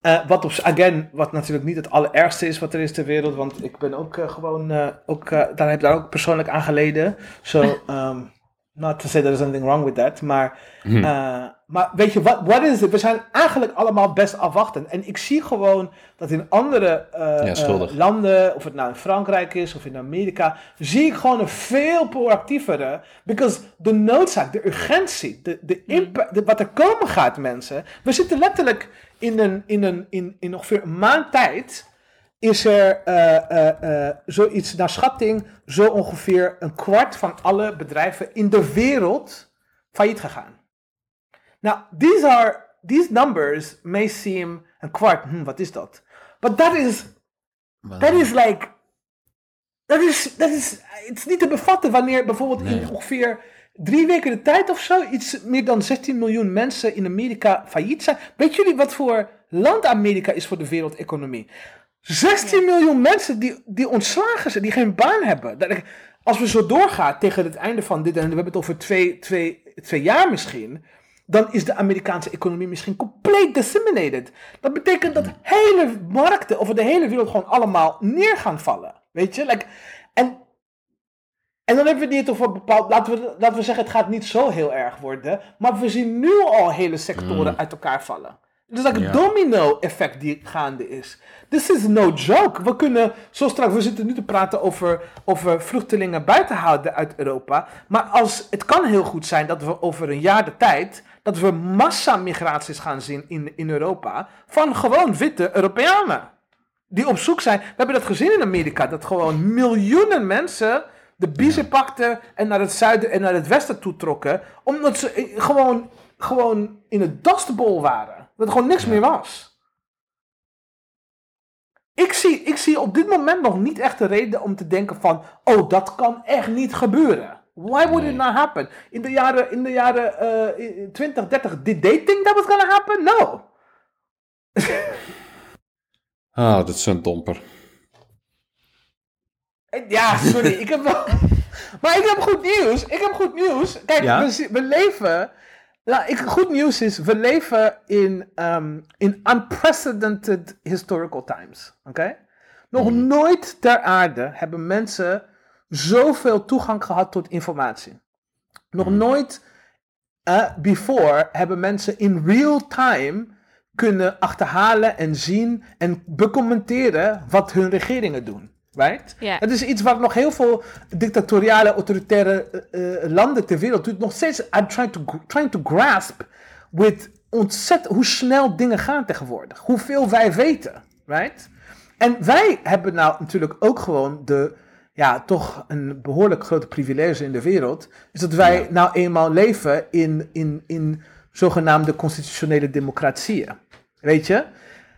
[SPEAKER 4] eh, wat, op, again, wat natuurlijk niet het allerergste is wat er is ter wereld, want ik ben ook eh, gewoon, eh, ook, daar heb ik daar ook persoonlijk aan geleden. So, um, [LAUGHS] not to say there's anything wrong with that, maar,
[SPEAKER 5] Hm.
[SPEAKER 4] eh, maar weet je, wat what is het? We zijn eigenlijk allemaal best afwachtend. En ik zie gewoon dat in andere eh,
[SPEAKER 5] Ja,
[SPEAKER 4] eh, landen, of het nou in Frankrijk is of in Amerika, zie ik gewoon een veel proactievere, because de noodzaak, de urgentie, de, de impact, de- wat er komen gaat mensen. We zitten letterlijk in, een, in, een, in, in ongeveer een maand tijd is er eh, eh, eh, zoiets naar schatting, zo ongeveer een kwart van alle bedrijven in de wereld failliet gegaan. Nou, these are, these numbers may seem een kwart, hm, wat is dat? But that is, that is like, dat is, dat is, het is niet te bevatten wanneer bijvoorbeeld in ongeveer drie weken de tijd of zo, iets meer dan 16 miljoen mensen in Amerika failliet zijn. Weet jullie wat voor land Amerika is voor de wereldeconomie? 16 miljoen mensen die, die ontslagen zijn, die geen baan hebben. Dat Als we zo doorgaan tegen het einde van dit, en we hebben het over twee, twee, twee jaar misschien, dan is de Amerikaanse economie misschien compleet disseminated. Dat betekent dat hele markten over de hele wereld gewoon allemaal neer gaan vallen. Weet je? Like, en, en dan hebben we het niet over bepaald, laten we, laten we zeggen, het gaat niet zo heel erg worden, maar we zien nu al hele sectoren uit elkaar vallen. Het is like
[SPEAKER 5] Ja.
[SPEAKER 4] domino-effect die gaande is. This is no joke. We kunnen, zo straks, we zitten nu te praten over, over vluchtelingen buiten houden uit Europa. Maar als, het kan heel goed zijn dat we over een jaar de tijd, dat we massamigraties gaan zien in, in Europa. Van gewoon witte Europeanen. Die op zoek zijn. We hebben dat gezien in Amerika. Dat gewoon miljoenen mensen de biezen pakten en naar het zuiden en naar het westen toe trokken. Omdat ze eh, gewoon, gewoon in het dustbol waren. Dat er gewoon niks meer was. Ik zie, ik zie op dit moment nog niet echt de reden om te denken van... Oh, dat kan echt niet gebeuren. Why would it not happen? In de jaren, in de jaren eh, 20, 30, did they think that was gonna happen? No.
[SPEAKER 5] Oh, [LAUGHS] dat is zo'n domper.
[SPEAKER 4] Eh, Ja, sorry, ik heb wel... [LAUGHS] Maar ik heb goed nieuws. Ik heb goed nieuws. Kijk,
[SPEAKER 5] Ja?
[SPEAKER 4] we, we leven... Nou, ik, goed nieuws is, we leven in, ehm, in unprecedented historical times. Oké? Nog nooit ter aarde hebben mensen zoveel toegang gehad tot informatie. Nog nooit eh, before hebben mensen in real time kunnen achterhalen en zien en becommenteren wat hun regeringen doen. Right?
[SPEAKER 2] Ja.
[SPEAKER 4] Het is iets wat nog heel veel dictatoriale, autoritaire eh, eh, landen ter wereld doet. Nog steeds I'm trying to, trying to grasp with ontzettend hoe snel dingen gaan tegenwoordig. Hoeveel wij weten. Right? En wij hebben nou natuurlijk ook gewoon de, ja, toch een behoorlijk grote privilege in de wereld. Is dat wij
[SPEAKER 5] Ja.
[SPEAKER 4] nou eenmaal leven in, in, in zogenaamde constitutionele democratieën. Weet je?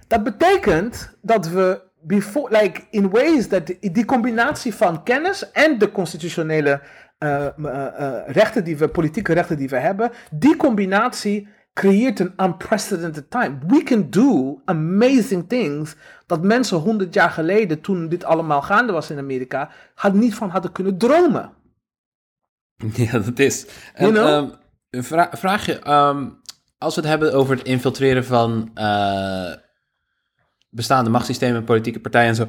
[SPEAKER 4] Dat betekent dat we, before, like in ways that die, combinatie van kennis en de constitutionele eh, eh, eh, rechten die we, politieke rechten die we hebben, die combinatie creëert een unprecedented time. We can do amazing things dat mensen honderd jaar geleden, toen dit allemaal gaande was in Amerika, had niet van hadden kunnen dromen. [LAUGHS]
[SPEAKER 5] Ja, dat is. En,
[SPEAKER 4] You know?
[SPEAKER 5] ehm, vraagje. ehm, als we het hebben over het infiltreren van bestaande machtssystemen, politieke partijen en zo.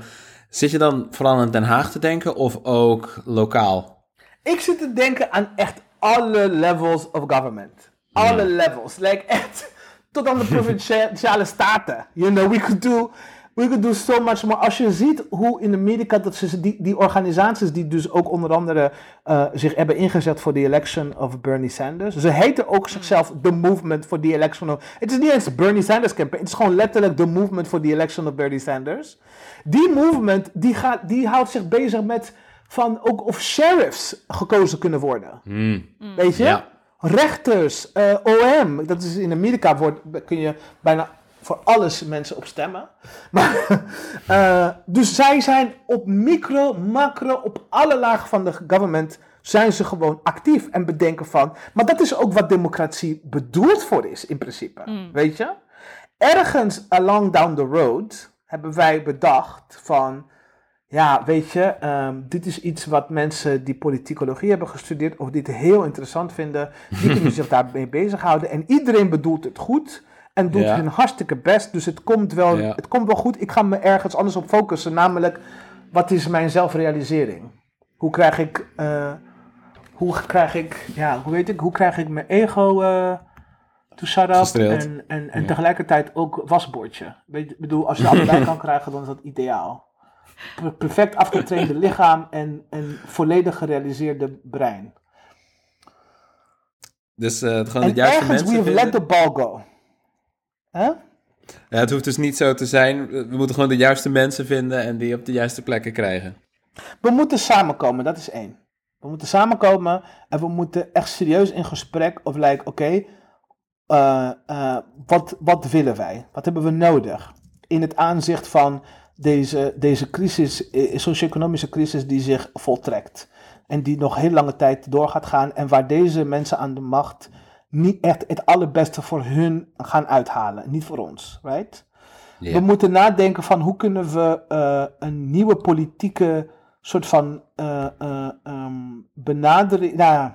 [SPEAKER 5] Zit je dan vooral aan Den Haag te denken of ook lokaal?
[SPEAKER 4] Ik zit te denken aan echt alle levels of government. Alle levels. Like echt tot aan de provinciale staten. You know, we could do, we could do so much more. Als je ziet hoe in Amerika, dat ze, die, die organisaties die dus ook onder andere eh, zich hebben ingezet voor de election of Bernie Sanders. Ze heten ook zichzelf The Movement for the Election of... Het is niet eens Bernie Sanders campaign. Het is gewoon letterlijk The Movement for the Election of Bernie Sanders. Die movement, die, gaat, die houdt zich bezig met van ook of sheriffs gekozen kunnen worden. Weet je?
[SPEAKER 5] Ja.
[SPEAKER 4] Rechters, eh, OM, dat is in Amerika wordt, kun je bijna voor alles mensen op stemmen. [LAUGHS] Maar, eh, dus zij zijn op micro, macro, op alle lagen van de government zijn ze gewoon actief en bedenken van. Maar dat is ook wat democratie bedoeld voor is in principe. Weet je? Ergens along down the road hebben wij bedacht van. Ja, weet je, ehm, dit is iets wat mensen die politicologie hebben gestudeerd of dit heel interessant vinden, die kunnen [LAUGHS] zich daarmee bezighouden. En iedereen bedoelt het goed en doet hun hartstikke best, dus het komt, wel, het komt wel goed. Ik ga me ergens anders op focussen, namelijk wat is mijn zelfrealisering? Hoe krijg ik, eh, hoe krijg ik, ja, hoe weet ik, hoe krijg ik mijn ego eh to shut up en, en, en
[SPEAKER 5] Ja.
[SPEAKER 4] tegelijkertijd ook wasbordje. Ik bedoel, als je allebei [LAUGHS] kan krijgen, dan is dat ideaal per- perfect afgetrainde lichaam en een volledig gerealiseerde brein.
[SPEAKER 5] Dus het gewoon de juiste
[SPEAKER 4] ergens
[SPEAKER 5] mensen
[SPEAKER 4] we've let
[SPEAKER 5] vinden.
[SPEAKER 4] the ball go.
[SPEAKER 5] Ja, het hoeft dus niet zo te zijn. We moeten gewoon de juiste mensen vinden en die op de juiste plekken krijgen.
[SPEAKER 4] We moeten samenkomen, dat is één. We moeten samenkomen en we moeten echt serieus in gesprek of like, oké, eh, eh, wat, wat willen wij? Wat hebben we nodig? In het aanzicht van deze, deze crisis, eh, socio-economische crisis die zich voltrekt. En die nog heel lange tijd door gaat gaan. En waar deze mensen aan de macht niet echt het allerbeste voor hun gaan uithalen. Niet voor ons, right? We moeten nadenken van hoe kunnen we eh, een nieuwe politieke soort van eh, eh, ehm, benadering, nou,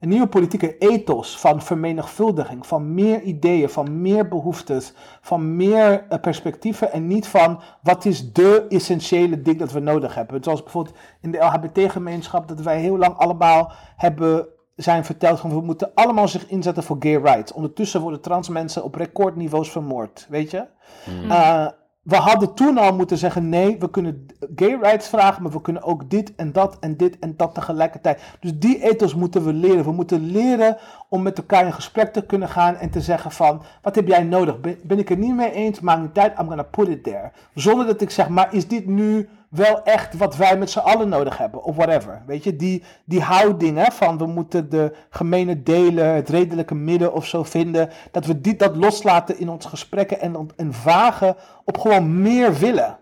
[SPEAKER 4] een nieuwe politieke ethos van vermenigvuldiging, van meer ideeën, van meer behoeftes, van meer perspectieven en niet van wat is de essentiële ding dat we nodig hebben. Zoals bijvoorbeeld in de LHBT-gemeenschap, dat wij heel lang allemaal hebben zijn verteld van we moeten allemaal zich inzetten voor gay rights. Ondertussen worden trans mensen op recordniveaus vermoord, weet je?
[SPEAKER 5] Mm.
[SPEAKER 4] Uh, we hadden toen al moeten zeggen: nee, we kunnen gay rights vragen, maar we kunnen ook dit en dat en dit en dat tegelijkertijd. Dus die ethos moeten we leren. We moeten leren om met elkaar in gesprek te kunnen gaan en te zeggen: van wat heb jij nodig? Ben, ben ik het niet mee eens? Maakt niet uit, I'm gonna put it there. Zonder dat ik zeg: maar is dit nu wel echt wat wij met z'n allen nodig hebben, of whatever. Weet je, die, die houding hè, van we moeten de gemene delen, het redelijke midden of zo vinden, dat we die, dat loslaten in onze gesprekken en, en vagen op gewoon meer willen,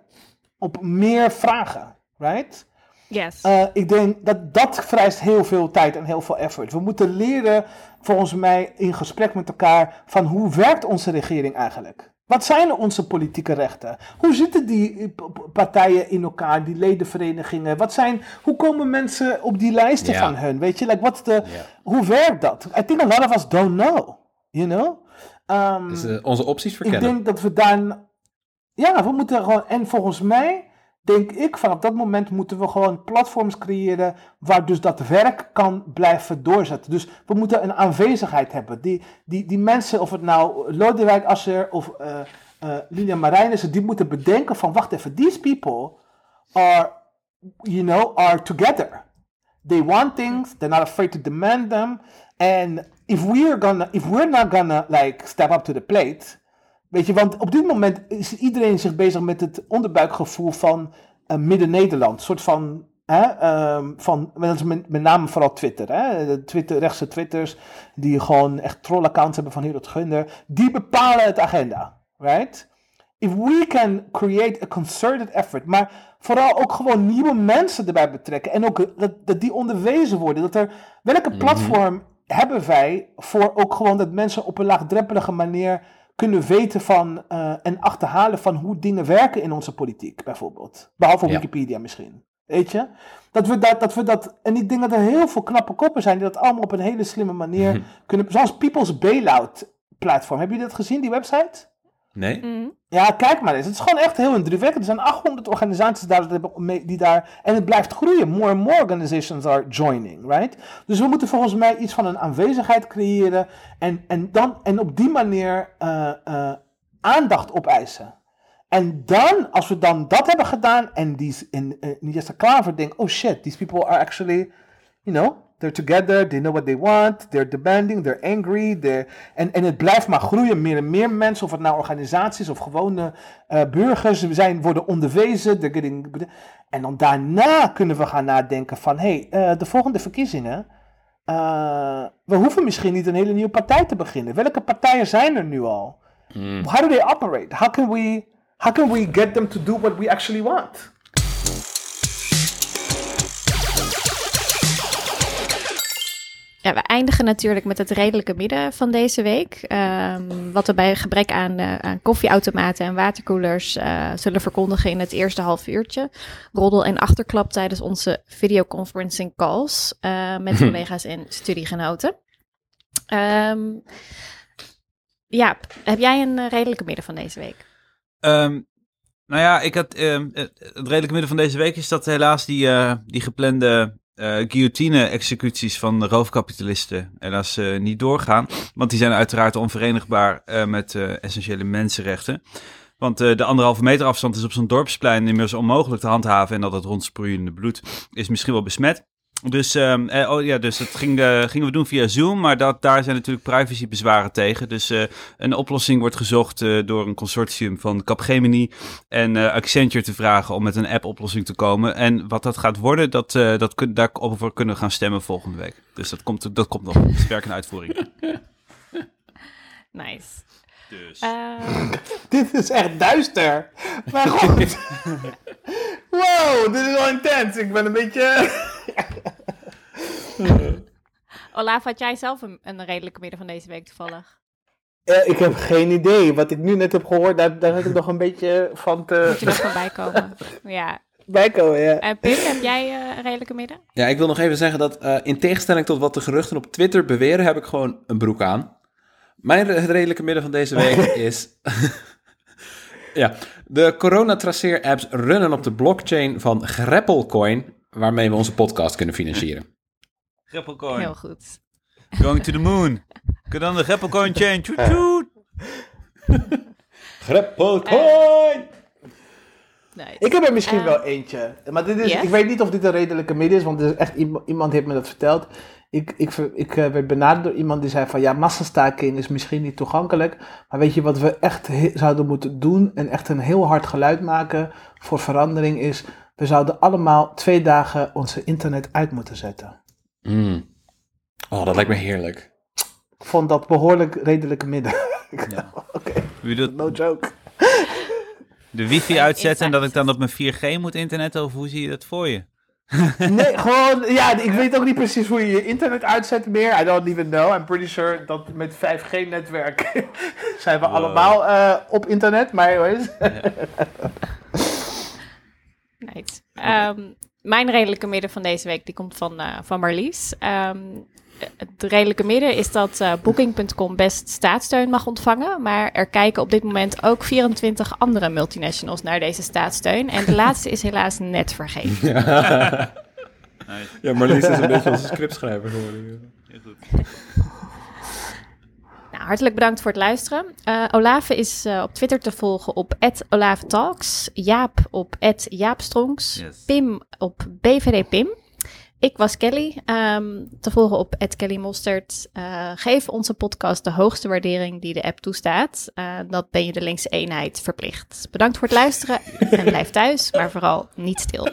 [SPEAKER 4] op meer vragen, right?
[SPEAKER 2] Yes.
[SPEAKER 4] Uh, ik denk dat dat vereist heel veel tijd en heel veel effort. We moeten leren, volgens mij, in gesprek met elkaar, van hoe werkt onze regering eigenlijk? Wat zijn onze politieke rechten? Hoe zitten die partijen in elkaar, die ledenverenigingen? Wat zijn, hoe komen mensen op die lijsten van hun? Weet je, like, what's the, hoe werkt dat? I think a lot of us don't know, you know? Um,
[SPEAKER 5] Dus eh, onze opties
[SPEAKER 4] ik
[SPEAKER 5] verkennen.
[SPEAKER 4] denk dat we daar. Ja, we moeten gewoon. En volgens mij, denk ik, vanaf dat moment moeten we gewoon platforms creëren. waar dus dat werk kan blijven doorzetten. Dus we moeten een aanwezigheid hebben. Die, die, die mensen, of het nou Lodewijk Asscher of eh eh, Lilian die moeten bedenken: van wacht even, these people are, you know, are together. They want things. They're not afraid to demand them. And if we're gonna, if we're not gonna like step up to the plate, weet je, want op dit moment is iedereen zich bezig met het onderbuikgevoel van eh, Midden-Nederland, een soort van, hè, ehm, van, met, met name vooral Twitter, hè, de Twitter, rechtse Twitters die gewoon echt trollaccounts hebben van Herald Gunder, die bepalen het agenda, right? If we can create a concerted effort, maar vooral ook gewoon nieuwe mensen erbij betrekken en ook dat, dat die onderwezen worden, dat er, welke platform hebben wij voor ook gewoon dat mensen op een laagdrempelige manier kunnen weten van eh, en achterhalen van hoe dingen werken in onze politiek, bijvoorbeeld. Behalve op
[SPEAKER 5] Ja.
[SPEAKER 4] Wikipedia misschien. Weet je? Dat we dat, dat we dat. En ik denk dat er heel veel knappe koppen zijn die dat allemaal op een hele slimme manier kunnen. Zoals People's Bailout platform. Heb je dat gezien, die website?
[SPEAKER 5] Nee?
[SPEAKER 2] Mm.
[SPEAKER 4] Ja, kijk maar eens. Het is gewoon echt heel indrukwekkend. Er zijn 800 organisaties daar, die daar... En het blijft groeien. More and more organizations are joining, right? Dus we moeten volgens mij iets van een aanwezigheid creëren. En, en, dan, en op die manier eh, eh, aandacht opeisen. En dan, als we dan dat hebben gedaan... En die en, uh, Jesse Klaver denkt... Oh shit, these people are actually... You know, they're together, they know what they want, they're demanding, they're angry. They're, en, en het blijft maar groeien, meer en meer mensen, of het nou organisaties of gewone eh, burgers zijn, worden onderwezen. they're getting- en dan daarna kunnen we gaan nadenken van, hé, hey, eh, de volgende verkiezingen, eh, we hoeven misschien niet een hele nieuwe partij te beginnen. Welke partijen zijn er nu al? How do they operate? How can we, how can we get them to do what we actually want?
[SPEAKER 2] Ja, we eindigen natuurlijk met het redelijke midden van deze week. Ehm, wat we bij gebrek aan, eh, aan koffieautomaten en waterkoelers eh, zullen verkondigen in het eerste half uurtje. Roddel en achterklap tijdens onze videoconferencing calls eh, met [LAUGHS] collega's en studiegenoten. Ehm ja, heb jij een redelijke midden van deze week?
[SPEAKER 3] Ehm, nou ja, ik had, het redelijke midden van deze week is dat helaas die, die geplande eh, guillotine-executies van roofkapitalisten helaas eh, niet doorgaan. Want die zijn uiteraard onverenigbaar eh, met eh, essentiële mensenrechten. Want de anderhalve meter afstand is op zo'n dorpsplein inmiddels onmogelijk te handhaven. En dat het rondsproeiende bloed is misschien wel besmet. Dus, ehm, eh, oh ja, dus dat ging, eh, gingen we doen via Zoom, maar dat, daar zijn natuurlijk privacybezwaren tegen. Dus eh, een oplossing wordt gezocht eh, door een consortium van Capgemini en Accenture te vragen om met een app-oplossing te komen. En wat dat gaat worden, dat, dat kun, daarover kunnen we gaan stemmen volgende week. Dus dat komt, dat komt nog. Dat is uitvoering. [LAUGHS]
[SPEAKER 2] Nice.
[SPEAKER 3] Dus.
[SPEAKER 2] Ehm, [LAUGHS]
[SPEAKER 4] Dit is echt duister. Maar goed. [LAUGHS] wow, dit is wel intens. Ik ben een beetje... [LAUGHS]
[SPEAKER 2] Olaf, had jij zelf een, een redelijke midden van deze week toevallig?
[SPEAKER 4] Eh, ik heb geen idee. Wat ik nu net heb gehoord, daar, daar heb ik nog een beetje van
[SPEAKER 2] Moet
[SPEAKER 4] te
[SPEAKER 2] je nog van bijkomen? Ja.
[SPEAKER 4] bijkomen. Ja.
[SPEAKER 2] En Pim, heb jij eh, een redelijke midden?
[SPEAKER 5] Ja, ik wil nog even zeggen dat eh, in tegenstelling tot wat de geruchten op Twitter beweren, heb ik gewoon een broek aan. Mijn re- redelijke midden van deze week [LAUGHS] is... [LAUGHS] ja, de coronatraceer-apps runnen op de blockchain van Greppelcoin, waarmee we onze podcast kunnen financieren.
[SPEAKER 3] Grappelcoin.
[SPEAKER 2] Heel goed.
[SPEAKER 3] Going to the moon. Kun dan de Greppelcoin chain. [LAUGHS]
[SPEAKER 5] Greppelcoin!
[SPEAKER 2] Nice.
[SPEAKER 4] Ik heb er misschien
[SPEAKER 2] Eh,
[SPEAKER 4] wel eentje. Maar dit is,
[SPEAKER 2] yes?
[SPEAKER 4] ik weet niet of dit een redelijke midden is, want er is echt iemand, heeft me dat verteld. Ik, ik, ik eh, werd benaderd door iemand die zei van ja, massastaking is misschien niet toegankelijk. Maar weet je wat we echt zouden moeten doen en echt een heel hard geluid maken voor verandering is, we zouden allemaal twee dagen onze internet uit moeten zetten.
[SPEAKER 5] Mm. Oh, dat lijkt me heerlijk.
[SPEAKER 4] Ik vond dat behoorlijk redelijke midden. [LAUGHS]
[SPEAKER 3] Ja.
[SPEAKER 4] Oké,
[SPEAKER 3] Wie doet
[SPEAKER 4] no joke.
[SPEAKER 3] De wifi uitzetten en dat ik dan op mijn 4G moet internetten? Of hoe zie je dat voor je? [LAUGHS]
[SPEAKER 4] Nee, gewoon, ja, ik weet ook niet precies hoe je je internet uitzet meer. I don't even know. I'm pretty sure dat met 5G-netwerk [LAUGHS] zijn we
[SPEAKER 3] Wow.
[SPEAKER 4] allemaal eh, op internet. Maar anyways. [LAUGHS]
[SPEAKER 2] Nice. Ehm, mijn redelijke midden van deze week die komt van, eh, van Marlies. Ehm, het redelijke midden is dat eh, Booking.com best staatssteun mag ontvangen. Maar er kijken op dit moment ook 24 andere multinationals naar deze staatssteun. En de [LAUGHS] laatste is helaas net vergeten.
[SPEAKER 5] Ja, [LAUGHS] Marlies is een beetje onze scriptschrijver geworden.
[SPEAKER 3] Heel goed. [LAUGHS]
[SPEAKER 2] Nou, hartelijk bedankt voor het luisteren. Eh Olave is eh, op Twitter te volgen op @olavetalks, Jaap op @jaapstrongs,
[SPEAKER 3] Yes.
[SPEAKER 2] Pim op BVD-Pim. Ik was Kelly, ehm, te volgen op Kelly Mostert. Eh, geef onze podcast de hoogste waardering die de app toestaat. Eh, dat ben je de linkse eenheid verplicht. Bedankt voor het luisteren en blijf thuis, maar vooral niet stil.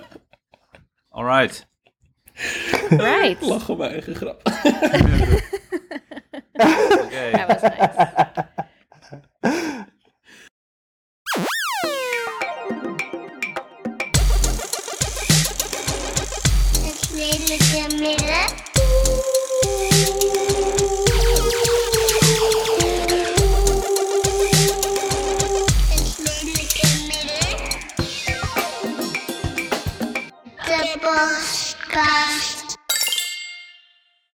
[SPEAKER 3] Alright.
[SPEAKER 2] Right. [LAUGHS]
[SPEAKER 5] Lach om mijn eigen grap. [LAUGHS]
[SPEAKER 3] Oké.
[SPEAKER 2] Dat was nice.